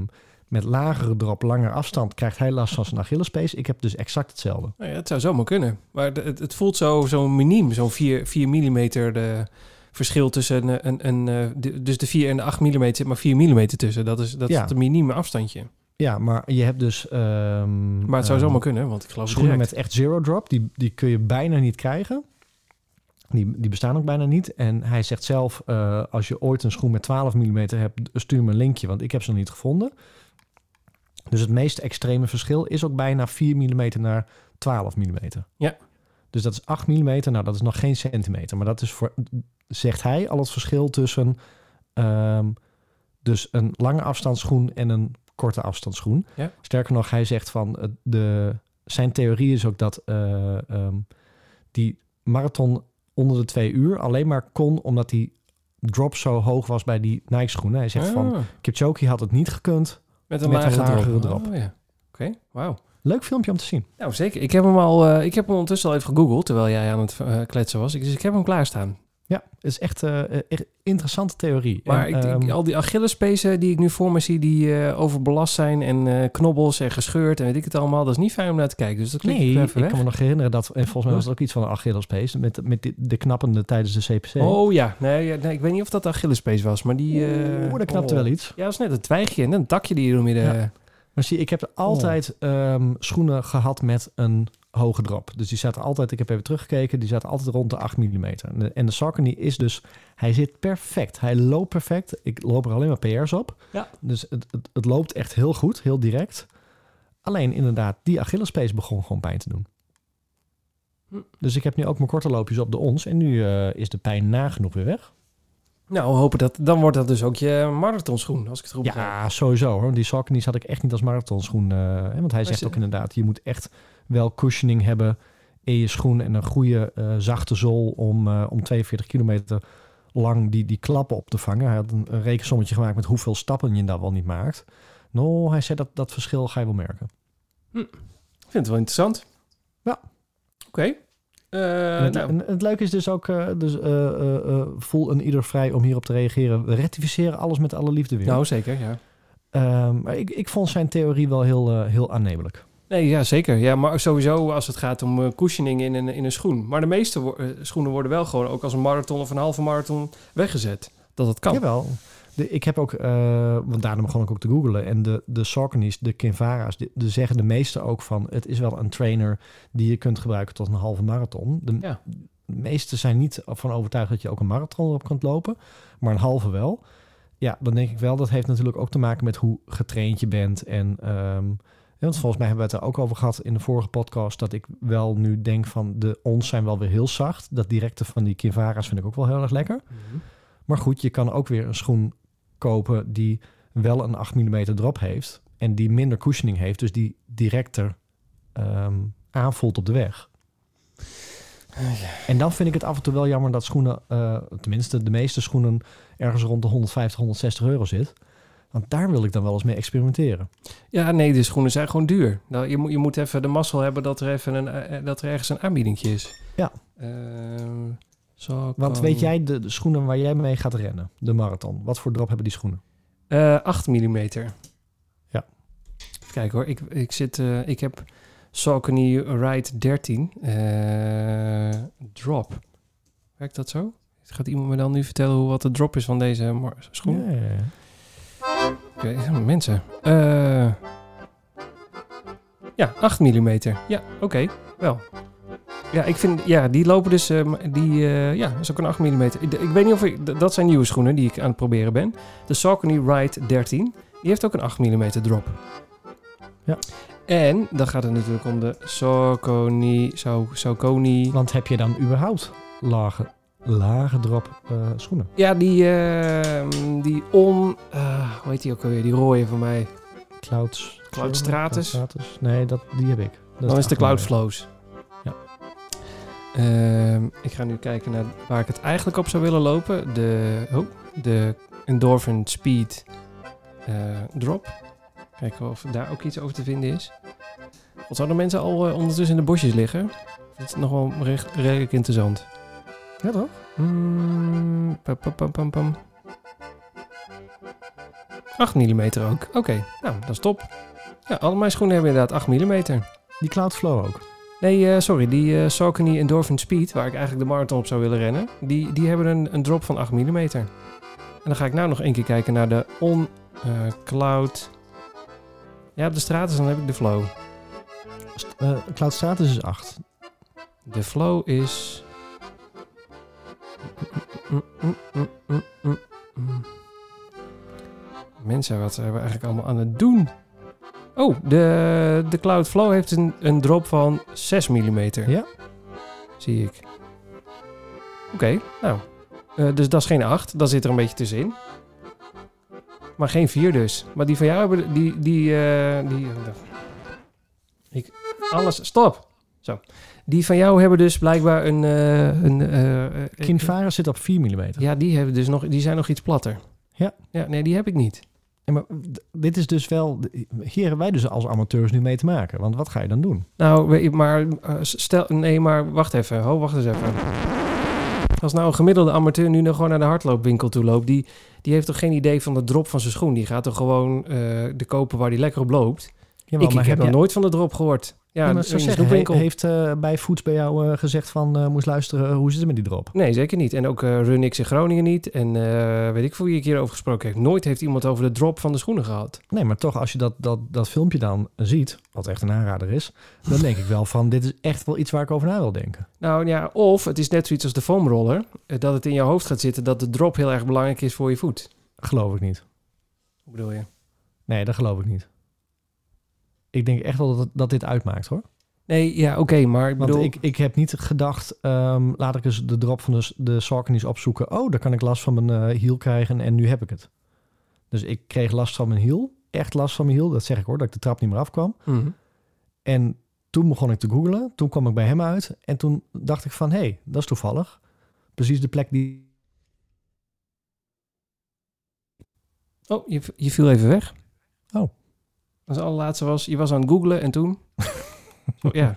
met lagere drop, langer afstand... krijgt hij last van zijn Achillespees. Ik heb dus exact hetzelfde. Nou ja, het zou zomaar kunnen. Maar het, het voelt zo, zo miniem. Zo'n 4, 4 mm de verschil tussen een, een, een, eh, de- dus de 4 en de 8 mm zit maar 4 mm tussen. Dat is, dat Ja. is een minieme afstandje. Ja, maar je hebt dus... ehm, Maar het zou ehm, zomaar kunnen, want ik geloof Schoenen direct. met echt zero drop, die, die kun je bijna niet krijgen. Die, die bestaan ook bijna niet. En hij zegt zelf, eh, als je ooit een schoen met 12 mm hebt, stuur me een linkje, want ik heb ze nog niet gevonden. Dus het meest extreme verschil is ook bijna 4 mm naar 12 mm. Ja. Dus dat is 8 mm, nou dat is nog geen centimeter. Maar dat is voor, zegt hij, al het verschil tussen ehm, dus een lange afstandsschoen en een korte afstandsschoen. Ja. Sterker nog, hij zegt van eh, de, zijn theorie is ook dat eh, ehm, die marathon onder de twee uur alleen maar kon omdat die drop zo hoog was bij die Nike schoenen. Hij zegt van Ah, Kipchoge had het niet gekund. Met een, met een lagere drop. drop. Oh, ja. Oké, wauw. Leuk filmpje om te zien. Nou, zeker. Ik heb hem al, eh, ik heb hem ondertussen al even gegoogeld terwijl jij aan het eh, kletsen was. Ik- Dus ik heb hem klaarstaan. Ja, het is echt een interessante theorie. Maar En, ik, ik- ehm, al die Achillespezen die ik nu voor me zie, die eh, overbelast zijn en eh, knobbels en gescheurd en weet ik het allemaal, dat is niet fijn om naar te kijken. Dus dat klik nee, ik ik kan me nog herinneren dat, en volgens mij was het ook iets van een Achillespees, met, met de, de knappende tijdens de CPC. Oh ja, nee, ik weet niet of dat de Achillespees was, maar die... eh, Oeh, dat knapte oh. wel iets. Ja, dat is net een twijgje en een takje die je door midden... Ja. Maar zie, ik heb altijd ehm, schoenen gehad met een hoge drop. Dus die zaten altijd, ik heb even teruggekeken, die zaten altijd rond de 8 mm. En de, en de Saucony is dus, hij zit perfect. Hij loopt perfect. Ik loop er alleen maar PR's op. Ja. Dus het, het, het loopt echt heel goed, heel direct. Alleen inderdaad, die Achillespees begon gewoon pijn te doen. Hm. Dus ik heb nu ook mijn korte loopjes op de ons. En nu eh, is de pijn nagenoeg weer weg. Nou, we hopen dat... Dan wordt dat dus ook je marathonschoen, als ik het goed begrijp. Ja, sowieso hoor. Die Saucony's had ik echt niet als marathonschoen. hè, want hij zegt ze- ook inderdaad, je moet echt wel cushioning hebben in je schoen en een goede eh, zachte zool om, eh, om 42 kilometer lang die, die klappen op te vangen. Hij had een, een rekensommetje gemaakt met hoeveel stappen je daar wel niet maakt. Nou, hij zei dat dat verschil ga je wel merken. Ik vind het wel interessant. Ja. Oké. Eh, en het, nou, en het leuke is dus ook, eh, dus, eh, voel een ieder vrij om hierop te reageren. We rectificeren alles met alle liefde weer. nou, zeker, ja. Ehm, maar ik, ik vond zijn theorie wel heel, heel aannemelijk. Nee, ja, zeker. Ja, maar sowieso als het gaat om cushioning in een, in een schoen. Maar de meeste wo- schoenen worden wel gewoon ook als een marathon of een halve marathon weggezet. Dat het kan. Jawel. De, ik heb ook, eh, want daarom begon ik ook te googlen. En de, de Sauconys, de Kinvara's, de, de zeggen de meeste ook van... het is wel een trainer die je kunt gebruiken tot een halve marathon. De, Ja. de meeste zijn niet van overtuigd dat je ook een marathon op kunt lopen. Maar een halve wel. Ja, dan denk ik wel, dat heeft natuurlijk ook te maken met hoe getraind je bent. En, ehm, ja, want volgens mij hebben we het er ook over gehad in de vorige podcast... dat ik wel nu denk van de ons zijn wel weer heel zacht. Dat directe van die Kinvara's vind ik ook wel heel erg lekker. Mhm. Maar goed, je kan ook weer een schoen kopen die wel een 8 mm drop heeft. En die minder cushioning heeft. Dus die directer ehm, aanvoelt op de weg. En dan vind ik het af en toe wel jammer dat schoenen, eh, tenminste de meeste schoenen, ergens rond de 150, 160 euro zit. Want daar wil ik dan wel eens mee experimenteren. Ja, nee, de schoenen zijn gewoon duur. Nou, je, moet, je moet even de mazzel hebben dat er, even een, eh, dat er ergens een aanbiedingje is. Ja. Ehm, zo Want kan- weet jij de, de schoenen waar jij mee gaat rennen, de marathon, wat voor drop hebben die schoenen? Eh 8 mm. Ja. Kijk hoor, ik, ik, zit, eh, ik heb Saucony Ride 13 eh, drop. Werkt dat zo? Gaat iemand me dan nu vertellen hoe wat de drop is van deze schoen? Ja, ja, ja. Oké, mensen. Eh, ja, 8 mm. Ja, oké, wel. Ja, ik vind, ja, die lopen dus, eh, die, eh, ja, dat is ook een 8 mm. Ik, ik weet niet of ik, dat zijn nieuwe schoenen die ik aan het proberen ben. De Saucony Ride 13, die heeft ook een 8 mm drop. Ja. En dan gaat het natuurlijk om de Saucony, Sau- Saucony. Want heb je dan überhaupt lage, lage drop eh, schoenen? Ja, die, eh, die on, eh, hoe heet die ook alweer, die rode van mij. Clouds. Cloud Stratus? Cloud Stratus. Nee, dat, die heb ik. Dat Dan is de Cloud 8mm. Flows. Ehm, ik ga nu kijken naar waar ik het eigenlijk op zou willen lopen. De, oh, de Endorphin Speed eh, Drop. Kijken of daar ook iets over te vinden is. Wat zouden mensen al eh, ondertussen in de bosjes liggen? Het is nog wel recht, redelijk interessant. Ja, toch? Mm, pam, pam, pam, pam, pam. 8 mm ook. Oké, nou, dat is top. Ja, al mijn schoenen hebben inderdaad 8 mm. Die Cloud Flow ook. Nee, eh, sorry. Die eh Saucony Endorphin Speed, waar ik eigenlijk de marathon op zou willen rennen, die, die hebben een, een drop van 8 mm. En dan ga ik nou nog één keer kijken naar de On eh, Cloud. Ja, op de straat, dan heb ik de Flow. Eh, Cloud Stratus is 8. De Flow is... Mensen, wat zijn we eigenlijk allemaal aan het doen? Oh, de, de Cloud Flow heeft een, een drop van 6 mm. Ja. Zie ik. Oké, nou. Eh, dus dat is geen 8. Dat zit er een beetje tussenin. Maar geen 4 dus. Maar die van jou hebben... Die... die, eh, die ik, alles... Stop! Zo. Die van jou hebben dus blijkbaar een... eh een eh, eh, Kinvara zit op 4 mm. Ja, die, hebben dus nog, die zijn nog iets platter. Ja. Ja, nee, die heb ik niet. Maar dit is dus wel... Hier hebben wij dus als amateurs nu mee te maken. Want wat ga je dan doen? Nou, maar eh, stel... Nee, maar wacht even. Ho, wacht eens even. Als nou een gemiddelde amateur nu nog gewoon naar de hardloopwinkel toe loopt... Die, die heeft toch geen idee van de drop van zijn schoen? Die gaat toch gewoon eh, de kopen waar die lekker op loopt? Jawel, ik ik heb nog jij- nooit van de drop gehoord. Ja, de zeggen, snoepwinkel. he- heeft eh, bij Foods bij jou eh, gezegd van... eh, moest luisteren, hoe zit het met die drop? Nee, zeker niet. En ook eh Run X in Groningen niet. En weet ik veel wie ik hierover gesproken heb. Nooit heeft iemand over de drop van de schoenen gehad. Nee, maar toch, als je dat, dat, dat filmpje dan ziet, wat echt een aanrader is, dan denk ik wel van, dit is echt wel iets waar ik over na wil denken. Nou ja, of het is net zoiets als de foamroller. Dat het in je hoofd gaat zitten dat de drop heel erg belangrijk is voor je voet. Geloof ik niet. Hoe bedoel je? Nee, dat geloof ik niet. Ik denk echt wel dat, dat dit uitmaakt hoor. Nee, ja, oké, maar ik Want bedoel... ik, ik heb niet gedacht, ehm, laat ik eens de drop van de, de Sauconys opzoeken. Oh, dan kan ik last van mijn eh, hiel krijgen en nu heb ik het. Dus ik kreeg last van mijn hiel. Echt last van mijn hiel. Dat zeg ik hoor, dat ik de trap niet meer afkwam. Mhm. En toen begon ik te googlen. Toen kwam ik bij hem uit. En toen dacht ik van, hé, hey, dat is toevallig. Precies de plek die Oh, je, je viel even weg. Oh. Als allerlaatste was, je was aan het googlen en toen... Ja,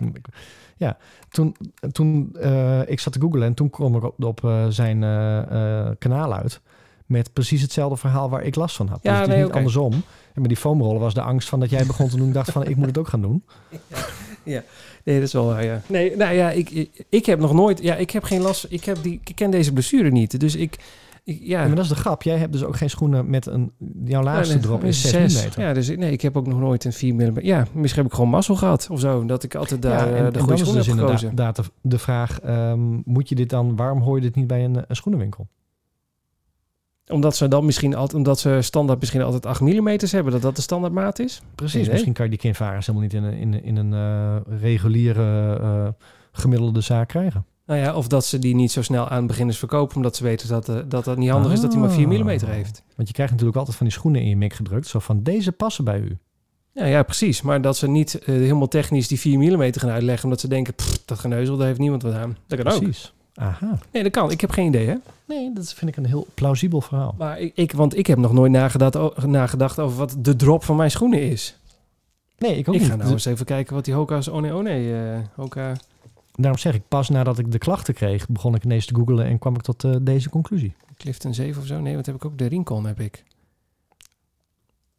ja, toen, toen eh, ik zat te googlen en toen kwam ik op, op eh, zijn eh, kanaal uit met precies hetzelfde verhaal waar ik last van had. Ja, dus het is nee, niet andersom. En met die foamrollen was de angst van dat jij begon te doen, dacht van ik moet het ook gaan doen. nee, dat is wel waar, ja. Nee, nou ja, ik, ik, ik heb nog nooit... Ja, ik heb geen last... Ik, heb die, ik ken deze blessure niet, dus ik... ik ja, Ja, maar dat is de grap. Jij hebt dus ook geen schoenen met een jouw laagste Nee, drop is 6 zes. mm. Ja, dus nee, ik heb ook nog nooit een 4 mm. Ja, misschien heb ik gewoon mazzel gehad of zo. Dat ik altijd daar Ja, eh, en, de en goede dus heb gekozen. inderdaad de, de vraag: ehm, moet je dit dan? Waarom hoor je dit niet bij een, een schoenenwinkel? Omdat ze dan misschien altijd, omdat ze standaard misschien altijd 8 mm hebben, dat dat de standaardmaat is. Precies. Misschien kan je die Kinvaras helemaal niet in een, in, in een eh, reguliere eh, gemiddelde zaak krijgen. Nou ja, of dat ze die niet zo snel aan beginners verkopen, omdat ze weten dat eh, dat, dat niet handig is dat hij maar 4 mm Ah. heeft. Want je krijgt natuurlijk altijd van die schoenen in je mik gedrukt. Zo van deze passen bij u. Ja, ja, precies. Maar dat ze niet eh, helemaal technisch die 4 mm gaan uitleggen, omdat ze denken, "Pff, dat geneuzel, daar heeft niemand wat aan. Dat kan ook. Precies. Aha. Nee, dat kan. Ik heb geen idee, hè. Nee, dat vind ik een heel plausibel verhaal. Maar ik, ik want ik heb nog nooit nagedacht, nagedacht over wat de drop van mijn schoenen is. Nee, ik ook ik niet. ga nou eens even kijken wat die Hoka's One One eh Hoka... Daarom zeg ik, pas nadat ik de klachten kreeg, begon ik ineens te googlen en kwam ik tot eh, deze conclusie. Clifton 7 of zo. Nee, wat heb ik ook? De Rincon heb ik.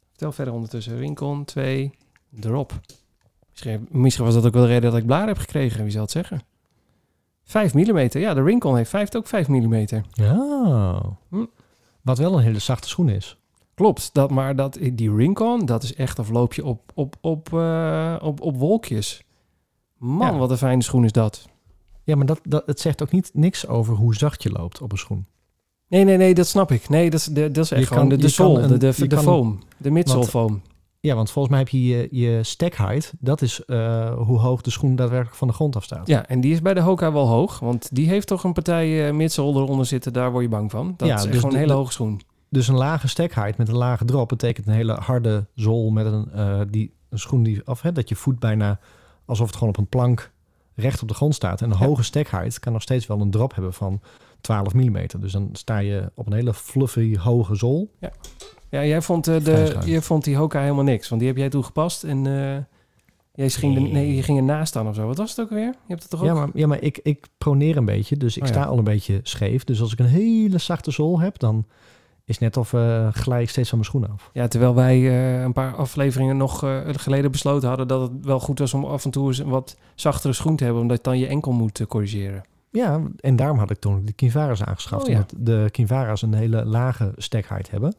Vertel verder ondertussen. Rincon 2, drop. Misschien, misschien was dat ook wel de reden dat ik blaar heb gekregen. Wie zal het zeggen? 5 mm. Ja, de Rincon heeft, heeft ook 5 mm. Ja. Hm. Wat wel een hele zachte schoen is. Klopt, dat, maar dat, die Rincon, dat is echt of loop je op, op, op, eh, op, op wolkjes. Man, Ja. wat een fijne schoen is dat. Ja, maar dat, dat, het zegt ook niet niks over hoe zacht je loopt op een schoen. Nee, nee, nee, dat snap ik. Nee, dat is, de, dat is echt Je gewoon kan- de, de sol, een- de, de, de foam. De midsole Want- foam. Ja, want volgens mij heb je je, je stack height. Dat is eh, hoe hoog de schoen daadwerkelijk van de grond af staat. Ja, en die is bij de Hoka wel hoog. Want die heeft toch een partij uh, midsole eronder zitten. Daar word je bang van. Dat Ja, is dus gewoon een hele hoge schoen. Dus een lage stack height met een lage drop betekent een hele harde zool met een, eh, die, een schoen die af, hè, dat je voet bijna alsof het gewoon op een plank recht op de grond staat. En een Ja. hoge stack height kan nog steeds wel een drop hebben van 12 mm. Dus dan sta je op een hele fluffy hoge zool. Ja, jij vond, eh, de, jij vond die Hoka helemaal niks. Want die heb jij toegepast. En eh jij ging, Nee. er, nee, je ging ernaast staan of zo. Wat was het ook weer? Je hebt het toch ook? Ja, maar, ja, maar ik, ik proneer een beetje, dus ik Oh ja. sta al een beetje scheef. Dus als ik een hele zachte zool heb, dan is net of eh glij ik steeds van mijn schoen af. Ja, terwijl wij eh, een paar afleveringen nog eh, geleden besloten hadden dat het wel goed was om af en toe eens een wat zachtere schoen te hebben, omdat je dan je enkel moet corrigeren. Ja, en daarom had ik toen de Kinvaras aangeschaft. Oh, ja. Omdat de Kinvaras een hele lage stack height hebben.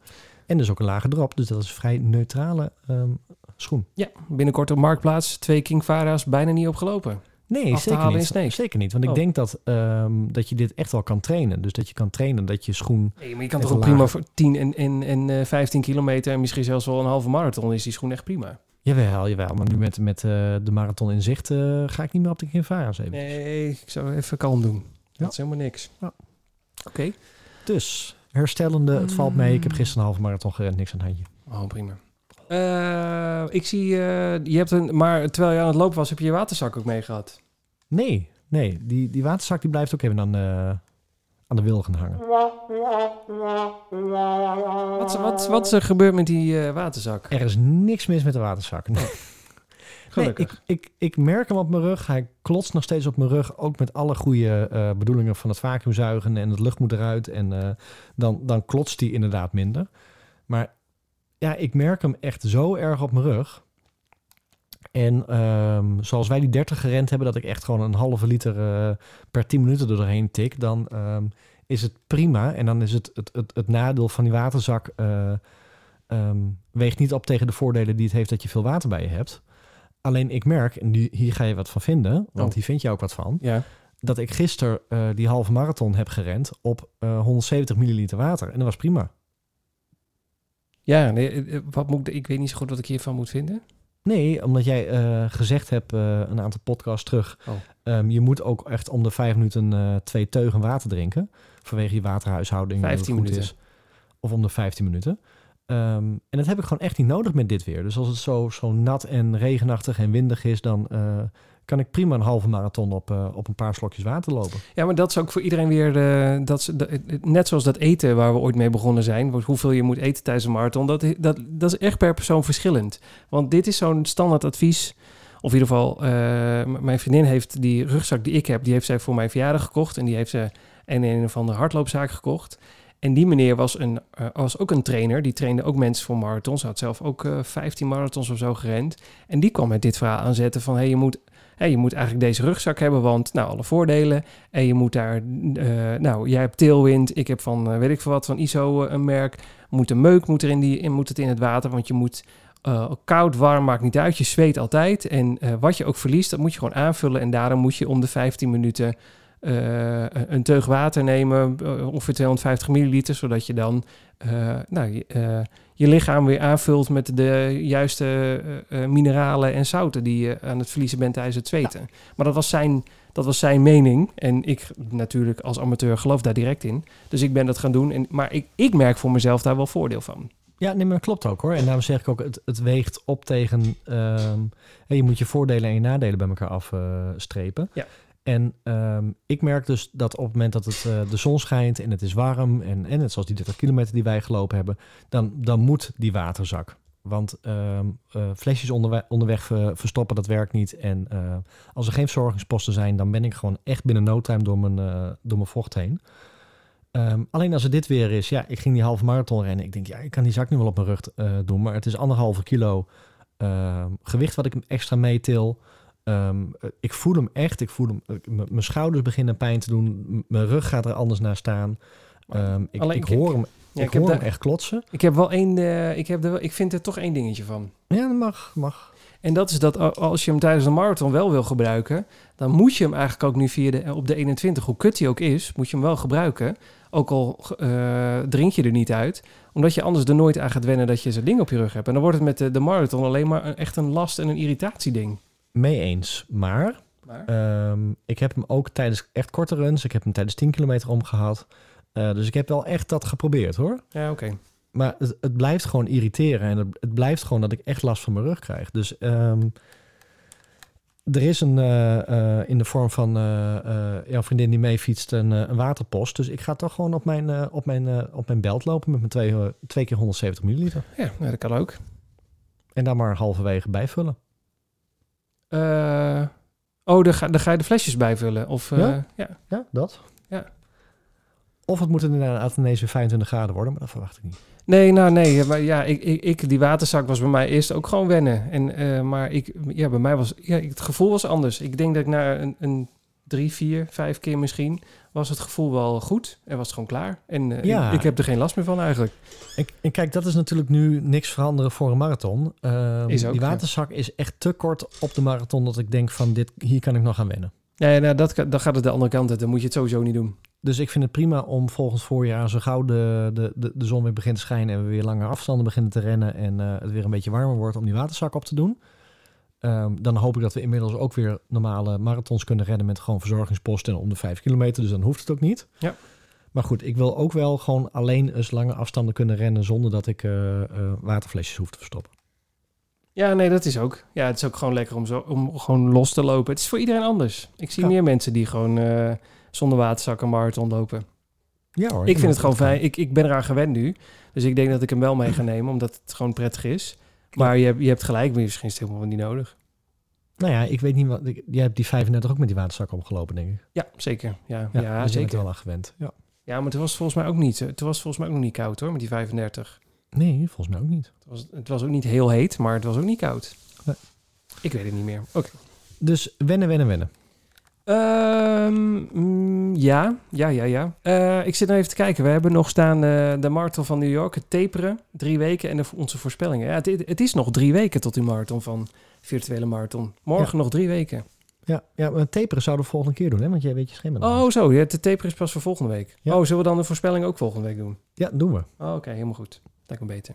En dus ook een lage drop. Dus dat is een vrij neutrale ehm, schoen. Ja, binnenkort op Marktplaats twee King Vara's bijna niet opgelopen. Nee, Af te zeker halen in niet. Zeker niet. Want Oh. ik denk dat, ehm, dat je dit echt wel kan trainen. Dus dat je kan trainen dat je schoen... Nee, maar je kan toch ook prima voor 10 en, en, en eh, 15 kilometer en misschien zelfs wel een halve marathon is die schoen echt prima. Jawel, jawel. Maar nu met, met eh, de marathon in zicht eh, ga ik niet meer op de Kinvaras even. Nee, ik zou even kalm doen. Dat is helemaal niks. Ja. Oké. Dus herstellende, het valt mee. Ik heb gisteren een halve marathon gerend, niks aan het handje. Oh, prima. Eh, ik zie, eh, je hebt een, maar terwijl je aan het lopen was, heb je je waterzak ook mee gehad. Nee, nee. Die, die waterzak die blijft ook even aan, eh, aan de wilgen hangen. Wat, wat, wat is er gebeurd met die waterzak? Er is niks mis met de waterzak. Nee. Nee, Gelukkig. ik, ik, ik merk hem op mijn rug. Hij klotst nog steeds op mijn rug. Ook met alle goede bedoelingen van het vacuümzuigen en het lucht moet eruit. En dan, dan klotst hij inderdaad minder. Maar ja, ik merk hem echt zo erg op mijn rug. En ehm, zoals wij die 30 gerend hebben, dat ik echt gewoon een halve liter eh, per 10 minuten er doorheen tik, dan ehm, is het prima. En dan is het het, het, het nadeel van die waterzak eh, ehm, weegt niet op tegen de voordelen die het heeft dat je veel water bij je hebt. Alleen ik merk, en nu, hier ga je wat van vinden, want Oh. hier vind je ook wat van, Ja. dat ik gisteren eh, die halve marathon heb gerend op eh, 170 milliliter water. En dat was prima. Ja, nee, eh, eh, wat moet ik, ik weet niet zo goed wat ik hiervan moet vinden. Nee, omdat jij eh, gezegd hebt een aantal podcasts terug, Oh. ehm, je moet ook echt om de vijf minuten twee teugen water drinken. Vanwege je waterhuishouding. dat het 15 goed minuten. Is. Of om de 15 minuten. Ehm, en dat heb ik gewoon echt niet nodig met dit weer. Dus als het zo, zo nat en regenachtig en windig is, dan kan ik prima een halve marathon op, eh, op een paar slokjes water lopen. Ja, maar dat is ook voor iedereen weer, eh, dat, net zoals dat eten waar we ooit mee begonnen zijn, hoeveel je moet eten tijdens een marathon, dat, dat, is echt per persoon verschillend. Want dit is zo'n standaard advies, of in ieder geval, eh, mijn vriendin heeft die rugzak die ik heb, die heeft zij voor mijn verjaardag gekocht en die heeft ze in een van de hardloopzaak gekocht. En die meneer was, een, eh, was ook een trainer. Die trainde ook mensen voor marathons. Had zelf ook eh 15 marathons of zo gerend. En die kwam met dit verhaal aanzetten van... Hey, je, moet, je moet eigenlijk deze rugzak hebben, want nou, alle voordelen. En je moet daar... eh, nou, jij hebt Tailwind. Ik heb van, eh, weet ik veel wat, van ISO eh, een merk. Moet een meuk moet, er in die, in, moet het in het water, want je moet... koud, warm, maakt niet uit. Je zweet altijd. En wat je ook verliest, dat moet je gewoon aanvullen. En daarom moet je om de 15 minuten een teug water nemen, ongeveer 250 milliliter, zodat je dan nou, je, lichaam weer aanvult met de juiste eh, eh, mineralen en zouten die je aan het verliezen bent tijdens het zweten. Maar dat was, zijn, dat was zijn mening. En ik natuurlijk als amateur geloof daar direct in. Dus ik ben dat gaan doen. En, maar ik, ik merk voor mezelf daar wel voordeel van. Ja, nee, maar dat klopt ook hoor. En daarom zeg ik ook, het, het weegt op tegen... ehm, je moet je voordelen en je nadelen bij elkaar afstrepen. Ja. En ehm, ik merk dus dat op het moment dat het, eh, de zon schijnt en het is warm... en, en net zoals die 30 kilometer die wij gelopen hebben... dan, dan moet die waterzak. Want ehm, eh, flesjes onderweg, onderweg eh, verstoppen, dat werkt niet. En als er geen verzorgingsposten zijn... dan ben ik gewoon echt binnen no time door mijn, door mijn vocht heen. Ehm, alleen als het dit weer is, ja, ik ging die halve marathon rennen. Ik denk, ja, ik kan die zak nu wel op mijn rug doen, maar het is anderhalve kilo gewicht wat ik extra meetil. Ehm, eh, ik voel hem echt. Ik voel hem. eh, Mijn schouders beginnen pijn te doen. Mijn rug gaat er anders naar staan. Ehm, ik, Alleen ik ik- hoor hem. Ja, ik hoor hem daar- echt klotsen. ik heb wel één, eh, ik, heb er, ik vind er toch één dingetje van. Ja, dat mag, mag. En dat is dat als je hem tijdens een marathon wel wil gebruiken, dan moet je hem eigenlijk ook nu via de, op de 21, hoe kut hij ook is, moet je hem wel gebruiken. Ook al drink je er niet uit, omdat je anders er nooit aan gaat wennen dat je zo'n ding op je rug hebt. En dan wordt het met de, de marathon alleen maar een, echt een last en een irritatieding. Mee eens. Maar Maar, Ehm, ik heb hem ook tijdens echt korte runs. Ik heb hem tijdens 10 kilometer omgehad. Eh, dus ik heb wel echt dat geprobeerd hoor. ja, oké. Maar het, het blijft gewoon irriteren. En het, het blijft gewoon dat ik echt last van mijn rug krijg. Dus ehm, er is een eh, eh, in de vorm van eh, jouw vriendin die meefietst een, eh, een waterpost. Dus ik ga toch gewoon op mijn, op mijn, op mijn belt lopen met mijn twee, twee keer 170 milliliter. Ja, nou, dat kan ook. En dan maar halverwege bijvullen. Eh, oh, daar ga, daar ga je de flesjes bijvullen. Of, eh, Ja? ja. Ja, dat. Ja. Of het moet inderdaad ineens weer 25 graden worden, maar dat verwacht ik niet. Nee, nou nee, maar ja, ik, ik, ik, die waterzak was bij mij eerst ook gewoon wennen. En, eh, maar ik, ja, bij mij was, ja, het gevoel was anders. Ik denk dat ik na een, een drie, vier, vijf keer misschien, was het gevoel wel goed. En was het gewoon klaar. En eh, Ja. ik, ik heb er geen last meer van eigenlijk. En, en kijk, dat is natuurlijk nu niks veranderen voor een marathon. Ehm, Is ook, die ja. waterzak is echt te kort op de marathon dat ik denk van dit, hier kan ik nog aan wennen. Ja, ja, nou, dat, dan gaat het de andere kant uit. Dan moet je het sowieso niet doen. Dus ik vind het prima om volgend voorjaar, zo gauw de, de, de, de zon weer begint te schijnen en we weer langere afstanden beginnen te rennen en eh, het weer een beetje warmer wordt om die waterzak op te doen. Ehm, dan hoop ik dat we inmiddels ook weer normale marathons kunnen rennen met gewoon verzorgingsposten en om de vijf kilometer. Dus dan hoeft het ook niet. Ja. Maar goed, ik wil ook wel gewoon alleen eens lange afstanden kunnen rennen zonder dat ik eh, eh, waterflesjes hoef te verstoppen. Ja, nee, dat is ook. Ja, het is ook gewoon lekker om, zo, om gewoon los te lopen. Het is voor iedereen anders. Ik zie Ja. meer mensen die gewoon eh, zonder waterzak een marathon lopen. Ja hoor. Ik vind het gewoon fijn. Ik, ik ben eraan gewend nu. Dus ik denk dat ik hem wel mee ga nemen, omdat het gewoon prettig is. Maar je hebt, je hebt gelijk, maar misschien is het helemaal niet nodig. Nou ja, ik weet niet wat. ik- Jij hebt die 35 ook met die waterzak opgelopen, denk ik. Ja, zeker. Ja, ja, dus je bent er zeker. wel aan gewend. Ja. Ja, maar het was volgens mij ook niet. Het was volgens mij ook nog niet koud hoor, met die 35. Nee, volgens mij ook niet. Het was, het was ook niet heel heet, maar het was ook niet koud. Nee. Ik weet het niet meer. Oké. Dus wennen, wennen, wennen. Ehm, mm, ja, ja, ja, ja. Eh, ik zit nou even te kijken. We hebben nog staan eh, de marathon van New York, het taperen, drie weken en de, onze voorspellingen. Ja, het, het is nog drie weken tot die marathon van virtuele marathon. Morgen nog drie weken. Ja, ja maar taperen zouden we volgende keer doen, hè? Want jij weet je schema. Oh, zo. Ja, de taperen is pas voor volgende week. Ja. Oh, zullen we dan de voorspelling ook volgende week doen? Ja, doen we. Oh, Oké, helemaal goed. Lijkt me beter.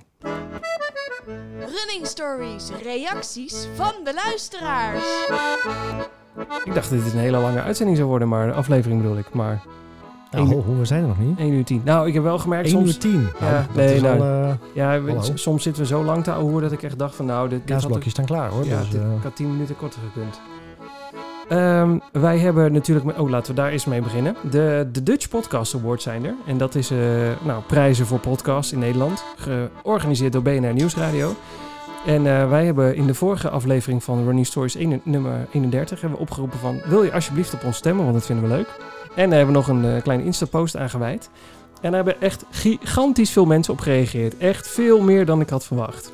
Running stories, reacties van de luisteraars. Ik dacht dat dit een hele lange uitzending zou worden, maar aflevering bedoel ik. Maar Nou, Eén- ho, ho, we zijn er nog niet. 1 uur 10. Nou, ik heb wel gemerkt 1 soms... uur 10. Nou, Ja, nee, nou, al, eh, Ja, we- soms zitten we zo lang te ouwehoeren dat ik echt dacht van nou, dit, dit staan klaar, hoor. Ja, dus, dit, eh, ik had 10 minuten korter gekund. Ehm, wij hebben natuurlijk... Oh, laten we daar eens mee beginnen. De, de Dutch Podcast Awards zijn er. En dat is eh, nou, prijzen voor podcasts in Nederland. Georganiseerd door BNR Nieuwsradio. En eh, wij hebben in de vorige aflevering van Running Stories 1, nummer 31... hebben we opgeroepen van... Wil je alsjeblieft op ons stemmen, want dat vinden we leuk. En daar hebben we nog een eh, kleine Insta-post aan gewijd. En daar hebben echt gigantisch veel mensen op gereageerd. Echt veel meer dan ik had verwacht.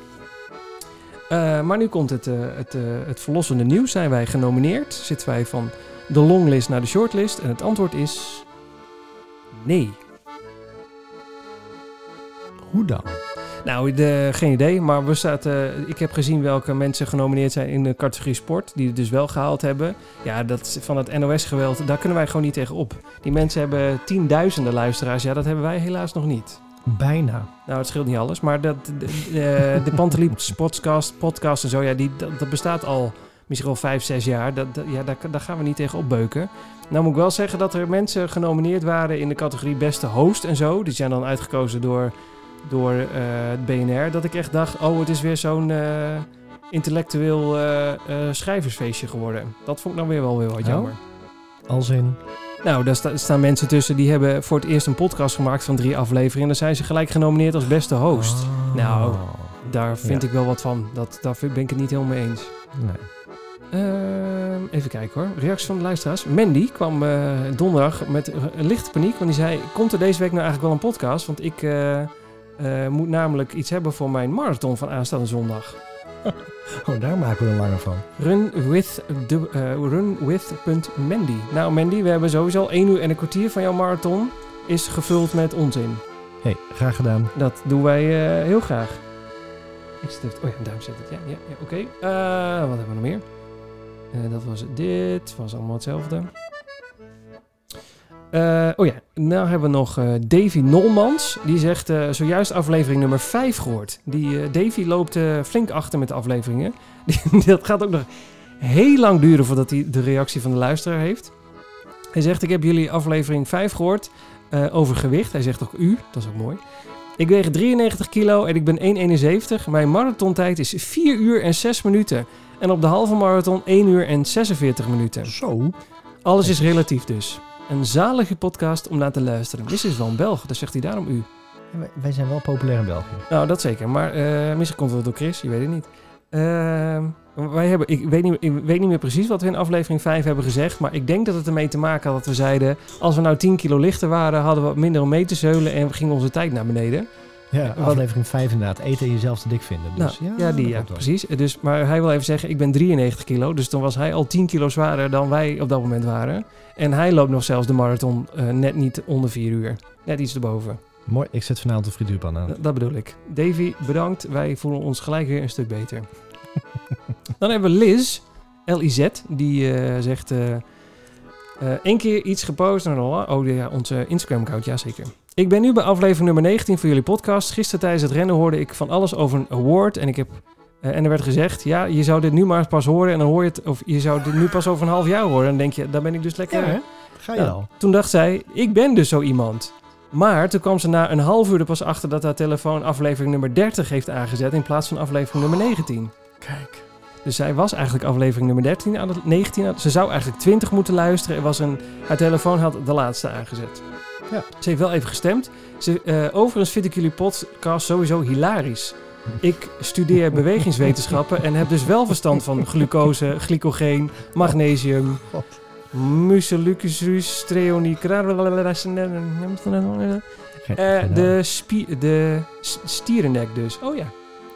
Eh, maar nu komt het, het, het verlossende nieuws. Zijn wij genomineerd? Zitten wij van de longlist naar de shortlist? En het antwoord is... Nee. Hoe dan? Nou, de, geen idee. Maar we zaten, ik heb gezien welke mensen genomineerd zijn in de categorie sport. Die het dus wel gehaald hebben. Ja, dat van het NOS-geweld, daar kunnen wij gewoon niet tegen op. Die mensen hebben tienduizenden luisteraars. Ja, dat hebben wij helaas nog niet. Bijna. Nou, het scheelt niet alles. Maar dat, de, de, de Panteliep podcast, podcast en zo, ja, die, dat, dat bestaat al misschien wel vijf, zes jaar. Dat, dat- ja, daar, daar gaan we niet tegen opbeuken. Nou moet ik wel zeggen dat er mensen genomineerd waren in de categorie beste host en zo. Die zijn dan uitgekozen door, door eh, het BNR. Dat ik echt dacht, oh, het is weer zo'n eh, intellectueel eh, schrijversfeestje geworden. Dat vond ik nou weer wel weer wat Oh? jammer. Als in... Nou, daar sta- staan mensen tussen die hebben voor het eerst een podcast gemaakt van drie afleveringen. En dan zijn ze gelijk genomineerd als beste host. Oh. Nou, Daar vind Ja. ik wel wat van. Dat, daar ben ik het niet helemaal mee eens. Nee. Ehm, even kijken hoor. Reacties van de luisteraars. Mandy kwam donderdag met een lichte paniek. Want die zei, komt er deze week nou eigenlijk wel een podcast? Want ik eh, moet namelijk iets hebben voor mijn marathon van aanstaande zondag. Oh, daar maken we een lange van. Run with, de, eh, run with Mandy. Nou Mandy, we hebben sowieso al één uur en een kwartier van jouw marathon is gevuld met onzin. hey, graag gedaan. Dat doen wij eh, heel graag. Ik zit even... Oh ja, duim zet het. Ja, ja, ja oké. Wat hebben we nog meer? Dat was dit. was allemaal hetzelfde. Eh, oh ja, nou hebben we nog eh, Davy Nolmans. Die zegt eh, zojuist aflevering nummer 5 gehoord. Die, Davy loopt flink achter met de afleveringen. Dat gaat ook nog heel lang duren voordat hij de reactie van de luisteraar heeft. Hij zegt, ik heb jullie aflevering 5 gehoord eh, over gewicht. Hij zegt ook u, dat is ook mooi. Ik weeg 93 kilo en ik ben 1,71. Mijn marathontijd is 4 uur en 6 minuten. En op de halve marathon 1 uur en 46 minuten. Zo. Alles is relatief dus. Een zalige podcast om naar te luisteren. Dit is wel een Belg, dat zegt hij daarom u. Wij, wij zijn wel populair in België. Nou, dat zeker. Maar eh, misschien komt het door Chris, je weet het niet. Ehm, wij hebben, ik, weet niet. ik weet niet meer precies wat we in aflevering 5 hebben gezegd. Maar ik denk dat het ermee te maken had dat we zeiden... als we nou 10 kilo lichter waren, hadden we wat minder om mee te zeulen... en ging onze tijd naar beneden. Ja, aflevering 5 inderdaad. Eten en jezelf te dik vinden. Dus, nou, ja, die, ja, klopt wel. precies. Dus, maar hij wil even zeggen, ik ben 93 kilo. Dus dan was hij al 10 kilo zwaarder dan wij op dat moment waren. En hij loopt nog zelfs de marathon eh, net niet onder 4 uur. Net iets erboven. Mooi, ik zet vanavond de frituurpan aan. Dat- Dat bedoel ik. Davy, bedankt. Wij voelen ons gelijk weer een stuk beter. Dan hebben we Liz, L-I-Z, die eh, zegt... eh één keer iets gepost. en Oh ja, onze Instagram-account, jazeker. Ik ben nu bij aflevering nummer 19 van jullie podcast. Gisteren tijdens het rennen hoorde ik van alles over een award. En, ik heb, eh, en er werd gezegd, ja, je zou dit nu maar pas horen. En dan hoor je het, of je zou dit nu pas over een half jaar horen. En dan denk je, daar ben ik dus lekker... Ja, hè? Ga je al? Toen dacht zij, ik ben dus zo iemand. Maar toen kwam ze na een half uur er pas achter dat haar telefoon aflevering nummer 30 heeft aangezet in plaats van aflevering nummer 19. Kijk. Dus zij was eigenlijk aflevering nummer 13 aan het 19. aan- Ze zou eigenlijk 20 moeten luisteren. Er was een, haar telefoon had de laatste aangezet. Ja. Ze heeft wel even gestemd. Ze, eh, overigens vind ik jullie podcast sowieso hilarisch. Ik studeer bewegingswetenschappen en heb dus wel verstand van glucose, glycogeen, magnesium, God. mucilucus, treonie, Geen- eh, de, spie- de stierennek dus. Oh ja.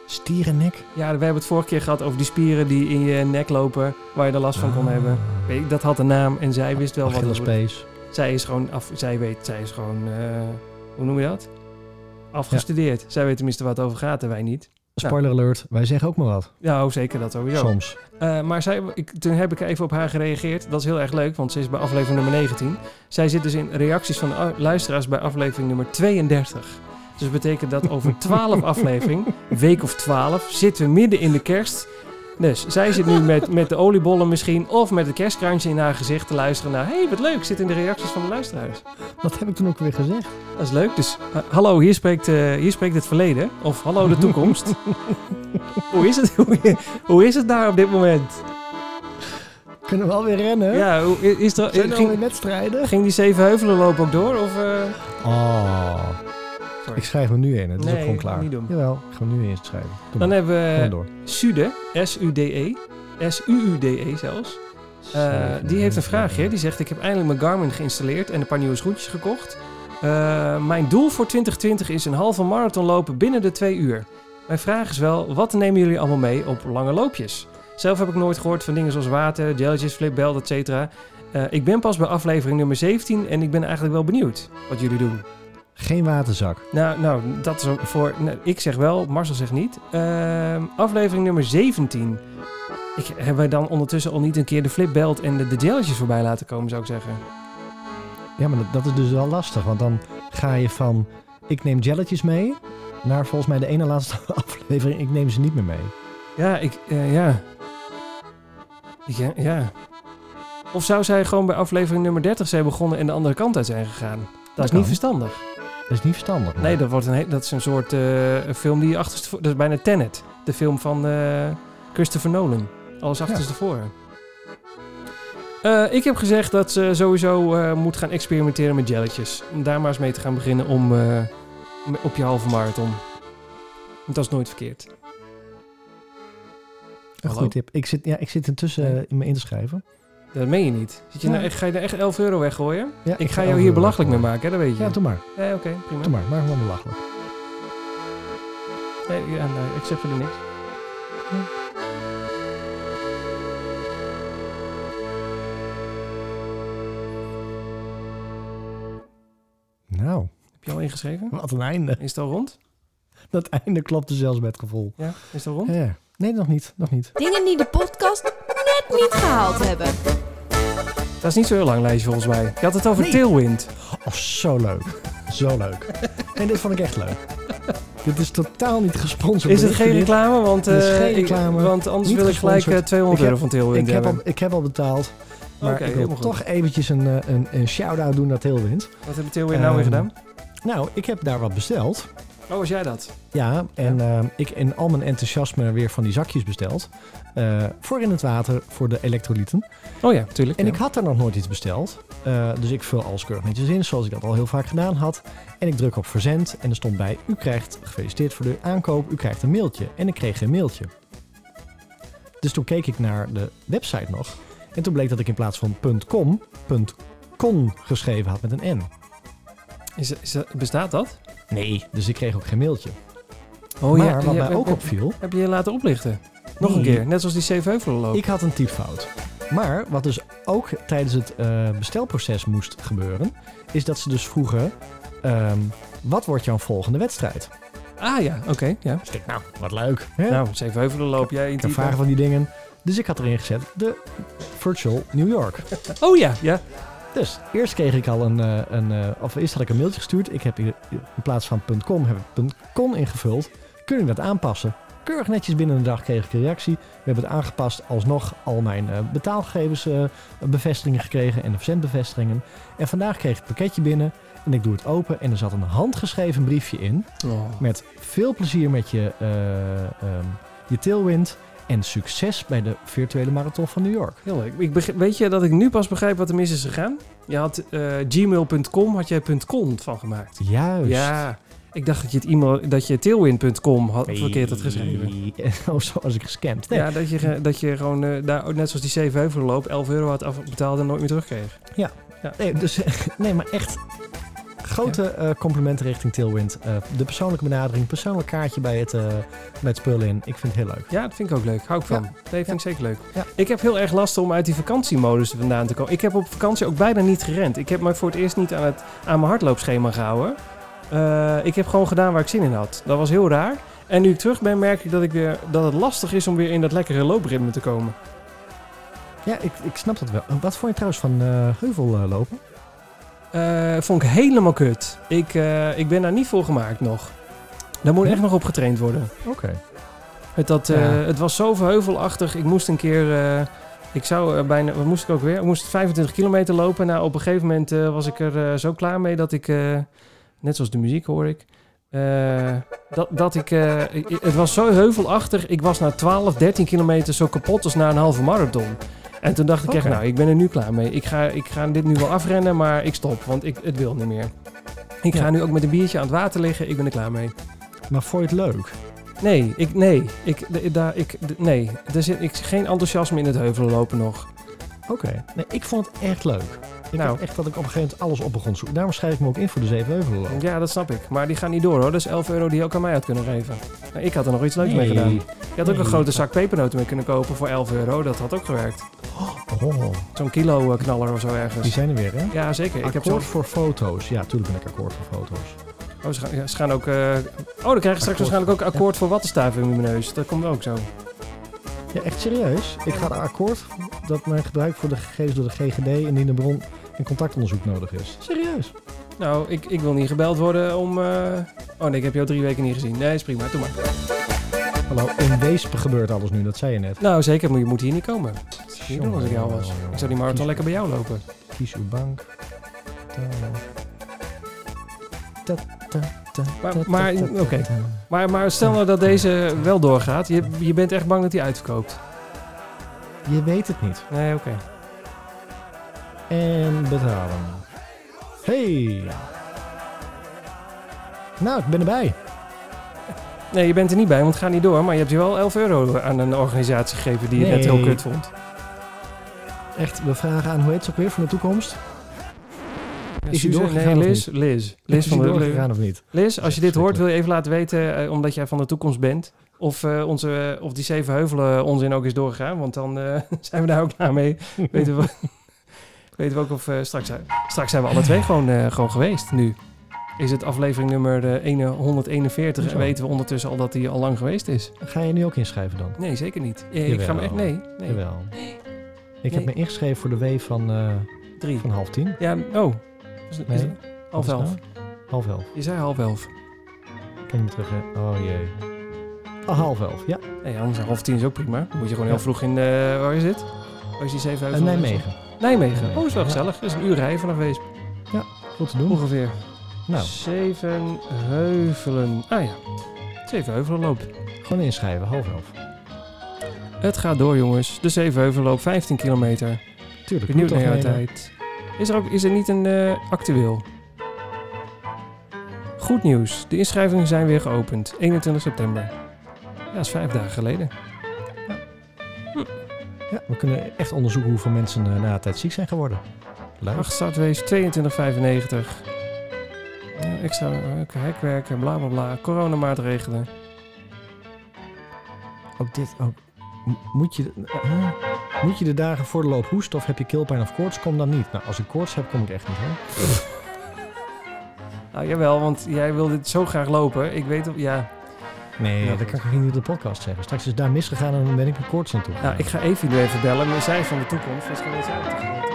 Stierennek? Ja, we hebben het vorige keer gehad over die spieren die in je nek lopen, waar je er last van kon Ah. hebben. Dat had een naam en zij wist wel wat het. Zij is gewoon af, zij weet, zij is gewoon, eh, hoe noem je dat? Afgestudeerd. Zij weet tenminste wat het over gaat en wij niet. Spoiler alert, wij zeggen ook maar wat. Ja, oh, zeker dat sowieso. Soms. Eh, maar zij, ik, toen heb ik even op haar gereageerd. Dat is heel erg leuk, want ze is bij aflevering nummer 19. Zij zit dus in reacties van luisteraars bij aflevering nummer 32. Dus dat betekent dat over 12 afleveringen, week of 12, zitten we midden in de kerst. Dus zij zit nu met, met de oliebollen misschien, of met het kerstkrantje in haar gezicht te luisteren naar... hey, wat leuk, zit in de reacties van de luisteraars. Wat heb ik toen ook weer gezegd? Dat is leuk. Dus eh, hallo, hier spreekt, eh, hier spreekt het verleden. Of hallo, de toekomst. hoe, is het, hoe, hoe is het daar op dit moment? Kunnen we alweer rennen? Ja, hoe- is er, Zijn er ging, alweer wedstrijden? ging die zeven heuvelen loop ook door? Of, eh? Oh, Sorry. ik schrijf hem nu in. Het is ook gewoon klaar. niet doen. Jawel, ik ga hem nu inschrijven. Doe Dan maar. hebben we. Sude, S-U-D-E, S-U-U-D-E zelfs. Eh, die heeft een vraagje. Die zegt: Ik heb eindelijk mijn Garmin geïnstalleerd en een paar nieuwe schoentjes gekocht. Eh, mijn doel voor 2020 is een halve marathon lopen binnen de twee uur. Mijn vraag is wel: wat nemen jullie allemaal mee op lange loopjes? Zelf heb ik nooit gehoord van dingen zoals water, jelletjes, flipbelt, et cetera. Eh, ik ben pas bij aflevering nummer 17 en ik ben eigenlijk wel benieuwd wat jullie doen. Geen waterzak. Nou, nou dat is voor. nou, ik zeg wel, Marcel zegt niet. Ehm, aflevering nummer 17. Ik, hebben wij dan ondertussen al niet een keer de flipbelt en de, de jelletjes voorbij laten komen, zou ik zeggen? Ja, maar dat, dat is dus wel lastig. Want dan ga je van ik neem jelletjes mee... naar volgens mij de ene laatste aflevering ik neem ze niet meer mee. Ja, ik. eh, ja. Ik, ja, ja. Of zou zij gewoon bij aflevering nummer 30 zijn begonnen en de andere kant uit zijn gegaan? Dat, is kan. niet verstandig. Dat is niet verstandig. Nee, dat, wordt een, dat is een soort eh, een film die achterstevoren... Dat is bijna Tenet. De film van eh, Christopher Nolan. Alles achterstevoren. Eh ik heb gezegd dat ze sowieso eh, moet gaan experimenteren met jelletjes. Om daar maar eens mee te gaan beginnen om, eh, op je halve marathon. Want dat is nooit verkeerd. Een goede tip. Ik zit, ja, ik zit intussen in me in te schrijven. Dat meen je niet. Zit je Ja. nou echt, ga je er echt 11 euro weggooien? Ja, Ik ga jou hier belachelijk mee maken, hè? dat weet je. Ja, doe maar. Nee, oké, prima. Doe maar. Maak me wel belachelijk. Nee, ja, nee, ik zeg verder niks. Nou, Heb je al ingeschreven? wat een einde. Is het al rond? Dat einde klopte zelfs met gevoel. Ja, is het al rond? Ja. Nee, nog niet. Nog niet. Dingen die de podcast niet gehaald hebben. Dat is niet zo heel lang lijstje volgens mij. Je had het over Nee. Tailwind. Oh, zo leuk. Zo leuk. En dit vond ik echt leuk. dit is totaal niet gesponsord. Is het geen reclame? Want, Het is eh, geen ik- reclame, want anders niet wil ik gelijk eh, gesponsord. 200 Ik heb- euro van Tailwind Ik heb, hebben. al, ik heb al betaald. Maar ik wil toch eventjes een, eh, een, een shout-out doen naar Tailwind. Wat hebben Tailwind nou weer Ehm, gedaan? Nou, ik heb daar wat besteld. Oh, was jij dat? Ja, en ehm, ik in al mijn enthousiasme weer van die zakjes besteld. Eh, voor in het water, voor de elektrolyten. Oh ja, tuurlijk. En ja. ik had er nog nooit iets besteld. Eh, dus ik vul alles keurig netjes in, zoals ik dat al heel vaak gedaan had. En ik druk op verzend en er stond bij... U krijgt, gefeliciteerd voor de aankoop, u krijgt een mailtje. En ik kreeg geen mailtje. Dus toen keek ik naar de website nog. En toen bleek dat ik in plaats van .com, .con geschreven had met een N. Is, bestaat dat? Nee, dus ik kreeg ook geen mailtje. Oh maar ja, wat ja, mij ook heb- opviel... Heb je je laten oplichten? Nog een keer, net zoals die Zevenheuvelenloop. Ik had een typfout. Maar wat dus ook tijdens het eh, bestelproces moest gebeuren, is dat ze dus vroegen: ehm, wat wordt jouw volgende wedstrijd? Ah ja, oké. ja. Dus ik nou, wat leuk. Hè? Nou, Zevenheuvelenloop, jij in die vragen van die dingen. Dus ik had erin gezet de Virtual New York. Oh ja, ja. Dus eerst kreeg ik al een, eh, een eh, of eerst had ik een mailtje gestuurd. Ik heb in plaats van .com heb ik .con ingevuld. Kun je dat aanpassen? Keurig netjes binnen een dag kreeg ik een reactie. We hebben het aangepast. Alsnog al mijn eh, betaalgegevens bevestigingen gekregen en de verzendbevestigingen. En vandaag kreeg ik het pakketje binnen en ik doe het open en er zat een handgeschreven briefje in. Oh. Met veel plezier met je, eh, ehm, je tailwind en succes bij de virtuele marathon van New York. Heel leuk. Ik weet je dat ik nu pas begrijp wat er mis is gegaan? Je had eh, gmail.com, had jij .com van gemaakt. Juist. Ja, ik dacht dat je het e-mail, dat je tailwind.com had verkeerd had geschreven. Nee. Oh, zo was ik gescamd. Nee. Ja, dat je, dat je gewoon eh, daar, net zoals die Zevenheuvelenloop 11 euro had afbetaald en nooit meer terugkreeg. Nee, dus, nee, maar echt grote eh, complimenten richting Tailwind. Eh, de persoonlijke benadering, persoonlijk kaartje bij het, eh, bij het spul in. Ik vind het heel leuk. Ja, dat vind ik ook leuk. Hou ik van. Nee, vind Ja. ik zeker leuk. Ik heb heel erg last om uit die vakantiemodus vandaan te komen. Ik heb op vakantie ook bijna niet gerend. Ik heb me voor het eerst niet aan, het, aan mijn hardloopschema gehouden. Eh, ik heb gewoon gedaan waar ik zin in had. Dat was heel raar. En nu ik terug ben, merk ik dat, ik weer, dat het lastig is om weer in dat lekkere loopritme te komen. Ja, ik, ik snap dat wel. Wat vond je trouwens van heuvel lopen? Eh, vond ik helemaal kut. Ik, eh, ik ben daar niet voor gemaakt nog. Daar moet Ja? echt nog op getraind worden. Oké. Het, dat, eh, Ja. het was zo heuvelachtig. Ik moest een keer. ik zou bijna. Wat moest ik ook weer? Ik moest 25 kilometer lopen. Nou, op een gegeven moment was ik er zo klaar mee dat ik. net zoals de muziek hoor ik. dat, dat ik. ik- het was zo heuvelachtig. Ik was na 12, 13 kilometer zo kapot als na een halve marathon. En toen dacht ik echt, nou, ik ben er nu klaar mee. Ik ga, ik ga dit nu wel afrennen, maar ik stop, want ik, het wil niet meer. Ik ga Ja. nu ook met een biertje aan het water liggen. Ik ben er klaar mee. Maar vond je het leuk? Nee, ik, nee, ik, daar, ik, nee. Er zit ik, geen enthousiasme in het heuvelen lopen nog. Oké. Nee, ik vond het echt leuk. Ik Nou. echt dat ik op een gegeven moment alles op begon zoeken. Daarom schrijf ik me ook in voor de Zevenheuvelenloop. Ja, dat snap ik. Maar die gaan niet door hoor. Dat is 11 euro die je ook aan mij had kunnen geven. Nou, ik had er nog iets leuks mee gedaan. Je had ook een grote zak pepernoten mee kunnen kopen voor 11 euro. Dat had ook gewerkt. Oh, Zo'n kilo eh, knaller of zo die ergens. zijn er weer, hè? Ja, zeker. Ik heb akkoord zo... voor foto's. Ja, tuurlijk ben ik akkoord voor foto's. Oh, ze gaan, ja, ze gaan ook... eh, Oh, dan krijg je straks Akkoord. waarschijnlijk ook akkoord voor wattenstaven in mijn neus. Dat komt ook zo. Ja, echt serieus. Ik ga een akkoord dat mijn gebruik voor de gegevens door de GGD indien de bron- en contactonderzoek nodig is. Serieus. Nou, ik, ik wil niet gebeld worden om... eh, Oh nee, ik heb jou drie weken niet gezien. Nee, is prima. Doe maar. Hallo, in Weesp gebeurt alles nu, dat zei je net. Nou, zeker. Maar je moet hier niet komen. Niet doen als ik jou was. Ik zou die marathon lekker bij jou lopen. Kies uw bank. Ta- ta- ta- ta- Maar- maar, oké. Maar, maar stel nou dat deze wel doorgaat. Je, je bent echt bang dat hij uitverkoopt. Je weet het niet. Nee, oké. En betalen. Hey. Nou, ik ben erbij. Nee, je bent er niet bij, want het gaat niet door. Maar je hebt je wel 11 euro aan een organisatie gegeven die je net heel kut vond. Echt, we vragen aan, hoe heet ze ook weer van de toekomst? Ja, Is Suze? doorgegaan Nee, Liz. Liz. Liz van de doorgegaan of niet? Liz, als je dit hoort, wil je even laten weten, eh, omdat jij van de toekomst bent, of, eh, onze, of die zeven heuvelen onzin ook is doorgegaan. Want dan eh, zijn we daar ook klaar mee. weten, we, weten we ook of eh, straks, zijn- straks zijn we alle twee gewoon, eh, gewoon geweest. Nu is het aflevering nummer eh, 1 141 en weten we ondertussen al dat die al lang geweest is. Ga je nu ook inschrijven dan? Nee, zeker niet. Eh, ik ga me echt, nee, nee. Jawel. Ik heb Nee. me ingeschreven voor de W van, eh, Drie. van half tien. Ja, oh. Is, is Nee. half elf. nou? Half elf. Je zei half elf. Kan je me terug... hè? Oh jee. Oh, half elf, ja. Nee, anders half tien is ook prima. Dan moet je gewoon Ja. heel vroeg in, eh, waar is dit? Waar is die En heuvelen? Nijmegen. Nijmegen. Oh, is wel Ja. gezellig. Dat is een uur rijden vanaf Weesp. Goed te doen. Ongeveer. Nou, Zeven heuvelen. Ah ja. Zeven heuvelen loopt. gewoon inschrijven, half elf. Het gaat door, jongens. De zeven heuvelen loopt 15 kilometer. Tuurlijk. Benieuwd naar jouw tijd. Is er, ook, is er niet een eh, actueel? Goed nieuws. De inschrijvingen zijn weer geopend. 21 september. Ja, dat is vijf dagen geleden. Ja, we kunnen echt onderzoeken hoeveel mensen na de tijd ziek zijn geworden. Leuk. Startwees 22,95. Ja, extra eh, hekwerken, bla bla bla. Coronamaatregelen. Ook dit, ook. Moet je, eh, moet je de dagen voor de loop hoesten of heb je keelpijn of koorts? Kom dan niet. Nou, als ik koorts heb, kom ik echt niet hoor. Nou, jawel, want jij wil dit zo graag lopen. Ik weet ja. Nee, Ja, dat kan ik niet op de podcast zeggen. Straks is het daar misgegaan en dan ben ik met koorts aan toe. Nou, ik ga Evie nu even bellen. Maar zij is van de toekomst, kan weet zij het te.